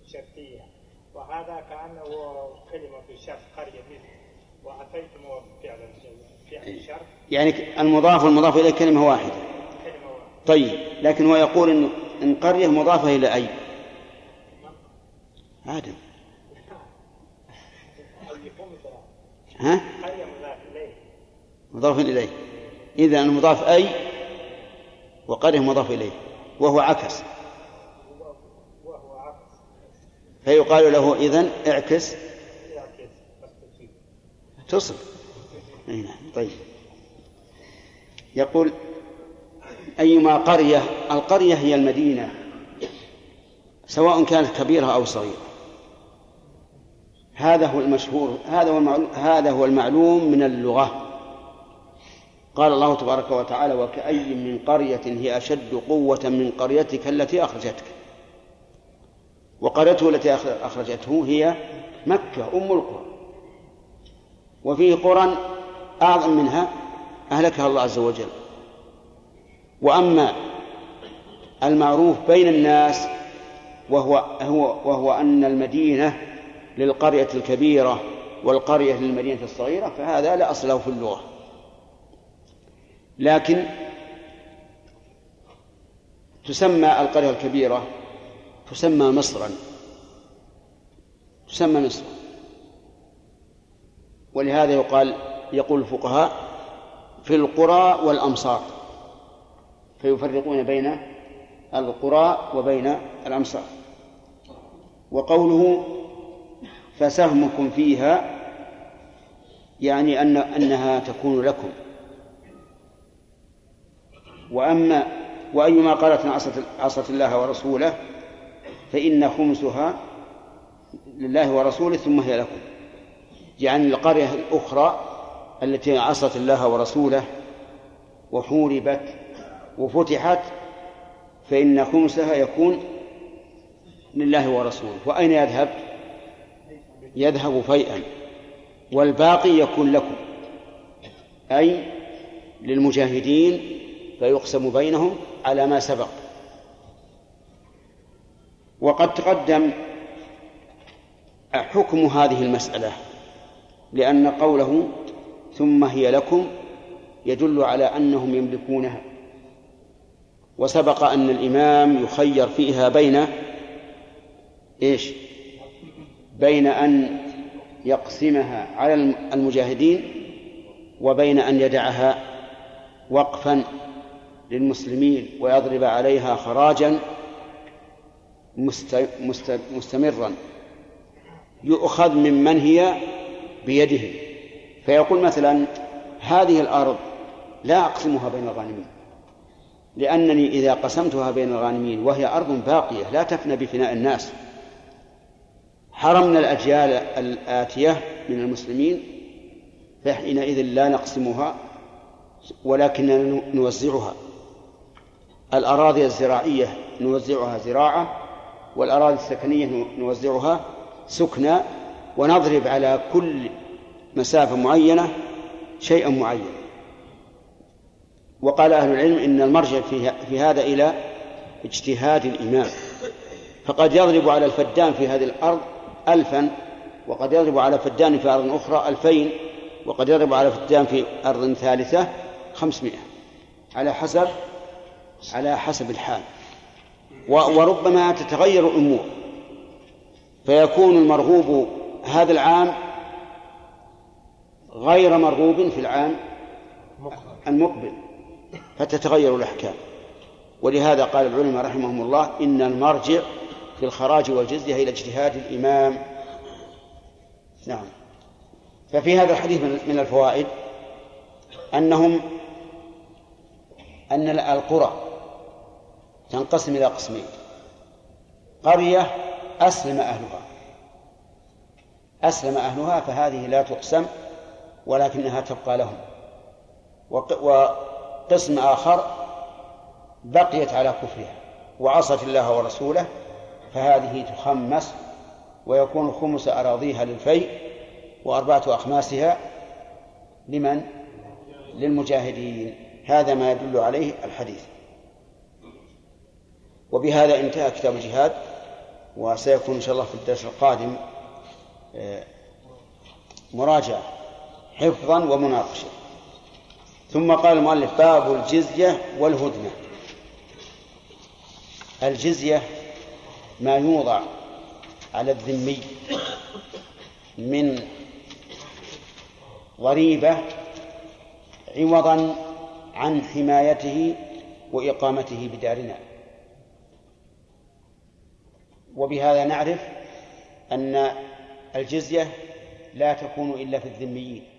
شرطية وهذا كأنه كلمة الشرط قرية مثل وأتيتم فعل فعل الشرط يعني المضاف والمضاف إليه واحدة كلمة واحدة. طيب لكن هو يقول إن إن قرية مضافة إلى أي؟ آدم. ها؟ مضاف إليه. إذا المضاف أي؟ وقرية مضاف إليه. وهو عكس. فيقال له إذن اعكس. تصل نعم طيب. يقول أيما قرية القرية هي المدينة سواء كانت كبيرة أو صغيرة. هذا هو المشهور هذا هو المعلوم هذا هو المعلوم من اللغة. قال الله تبارك وتعالى وكأي من قرية هي أشد قوة من قريتك التي أخرجتك. وقريته التي أخ- أخرجته هي مكة أم القرى. وفيه قرى أعظم منها أهلكها الله عز وجل. وأما المعروف بين الناس وهو هو وهو أن المدينة للقرية الكبيرة والقرية للمدينة الصغيرة فهذا لا أصل له في اللغة. لكن تسمى القرية الكبيرة تسمى مصرا. تسمى مصرا. ولهذا يقال يقول الفقهاء في القرى والأمصار. فيفرقون بين القرى وبين الأمصار. وقوله فسهمكم فيها يعني أن أنها تكون لكم. وأما وأيما قالت عصت عصت الله ورسوله فإن خمسها لله ورسوله ثم هي لكم. يعني القرية الأخرى التي عصت الله ورسوله وحوربت وفتحت فإن خمسها يكون لله ورسوله. وأين يذهب؟ يذهب فيئا والباقي يكون لكم أي للمجاهدين فيقسم بينهم على ما سبق. وقد تقدم حكم هذه المسألة لأن قوله ثم هي لكم يدل على أنهم يملكونها. وسبق أن الإمام يخير فيها بين إيش؟ بين أن يقسمها على المجاهدين وبين أن يدعها وقفا للمسلمين ويضرب عليها خراجا مستمرا. يؤخذ ممن هي بيده. فيقول مثلا هذه الأرض لا أقسمها بين الغانمين لأنني إذا قسمتها بين الغانمين وهي أرض باقية لا تفنى بفناء الناس حرمنا الأجيال الآتية من المسلمين فحينئذ لا نقسمها ولكننا نوزعها. الأراضي الزراعية نوزعها زراعة والأراضي السكنية نوزعها سكنى ونضرب على كل مسافة معينة شيئا معين وقال أهل العلم إن المرجع في هذا إلى اجتهاد الإمام. فقد يضرب على الفدان في هذه الأرض ألفا وقد يضرب على فدان في أرض أخرى ألفين وقد يضرب على فدان في أرض ثالثة خمسمائة. على حسب على حسب الحال. وربما تتغير الأمور. فيكون المرغوب هذا العام غير مرغوب في العام المقبل. فتتغير الأحكام. ولهذا قال العلماء رحمهم الله إن المرجع في الخراج والجزية إلى اجتهاد الإمام. نعم. ففي هذا الحديث من الفوائد أنهم أن القرى تنقسم إلى قسمين. قرية أسلم أهلها. أسلم أهلها فهذه لا تقسم ولكنها تبقى لهم. وقسم آخر بقيت على كفرها وعصت الله ورسوله فهذه تخمس ويكون خمس أراضيها للفيء وأربعة أخماسها لمن؟ للمجاهدين. هذا ما يدل عليه الحديث. وبهذا انتهى كتاب الجهاد وسيكون إن شاء الله في الدرس القادم آه، مراجعة حفظا ومناقشة. ثم قال المؤلف باب الجزية والهدنة. الجزية ما يوضع على الذمي من ضريبة عوضا عن حمايته وإقامته بدارنا. وبهذا نعرف أن الجزية لا تكون إلا في الذميين.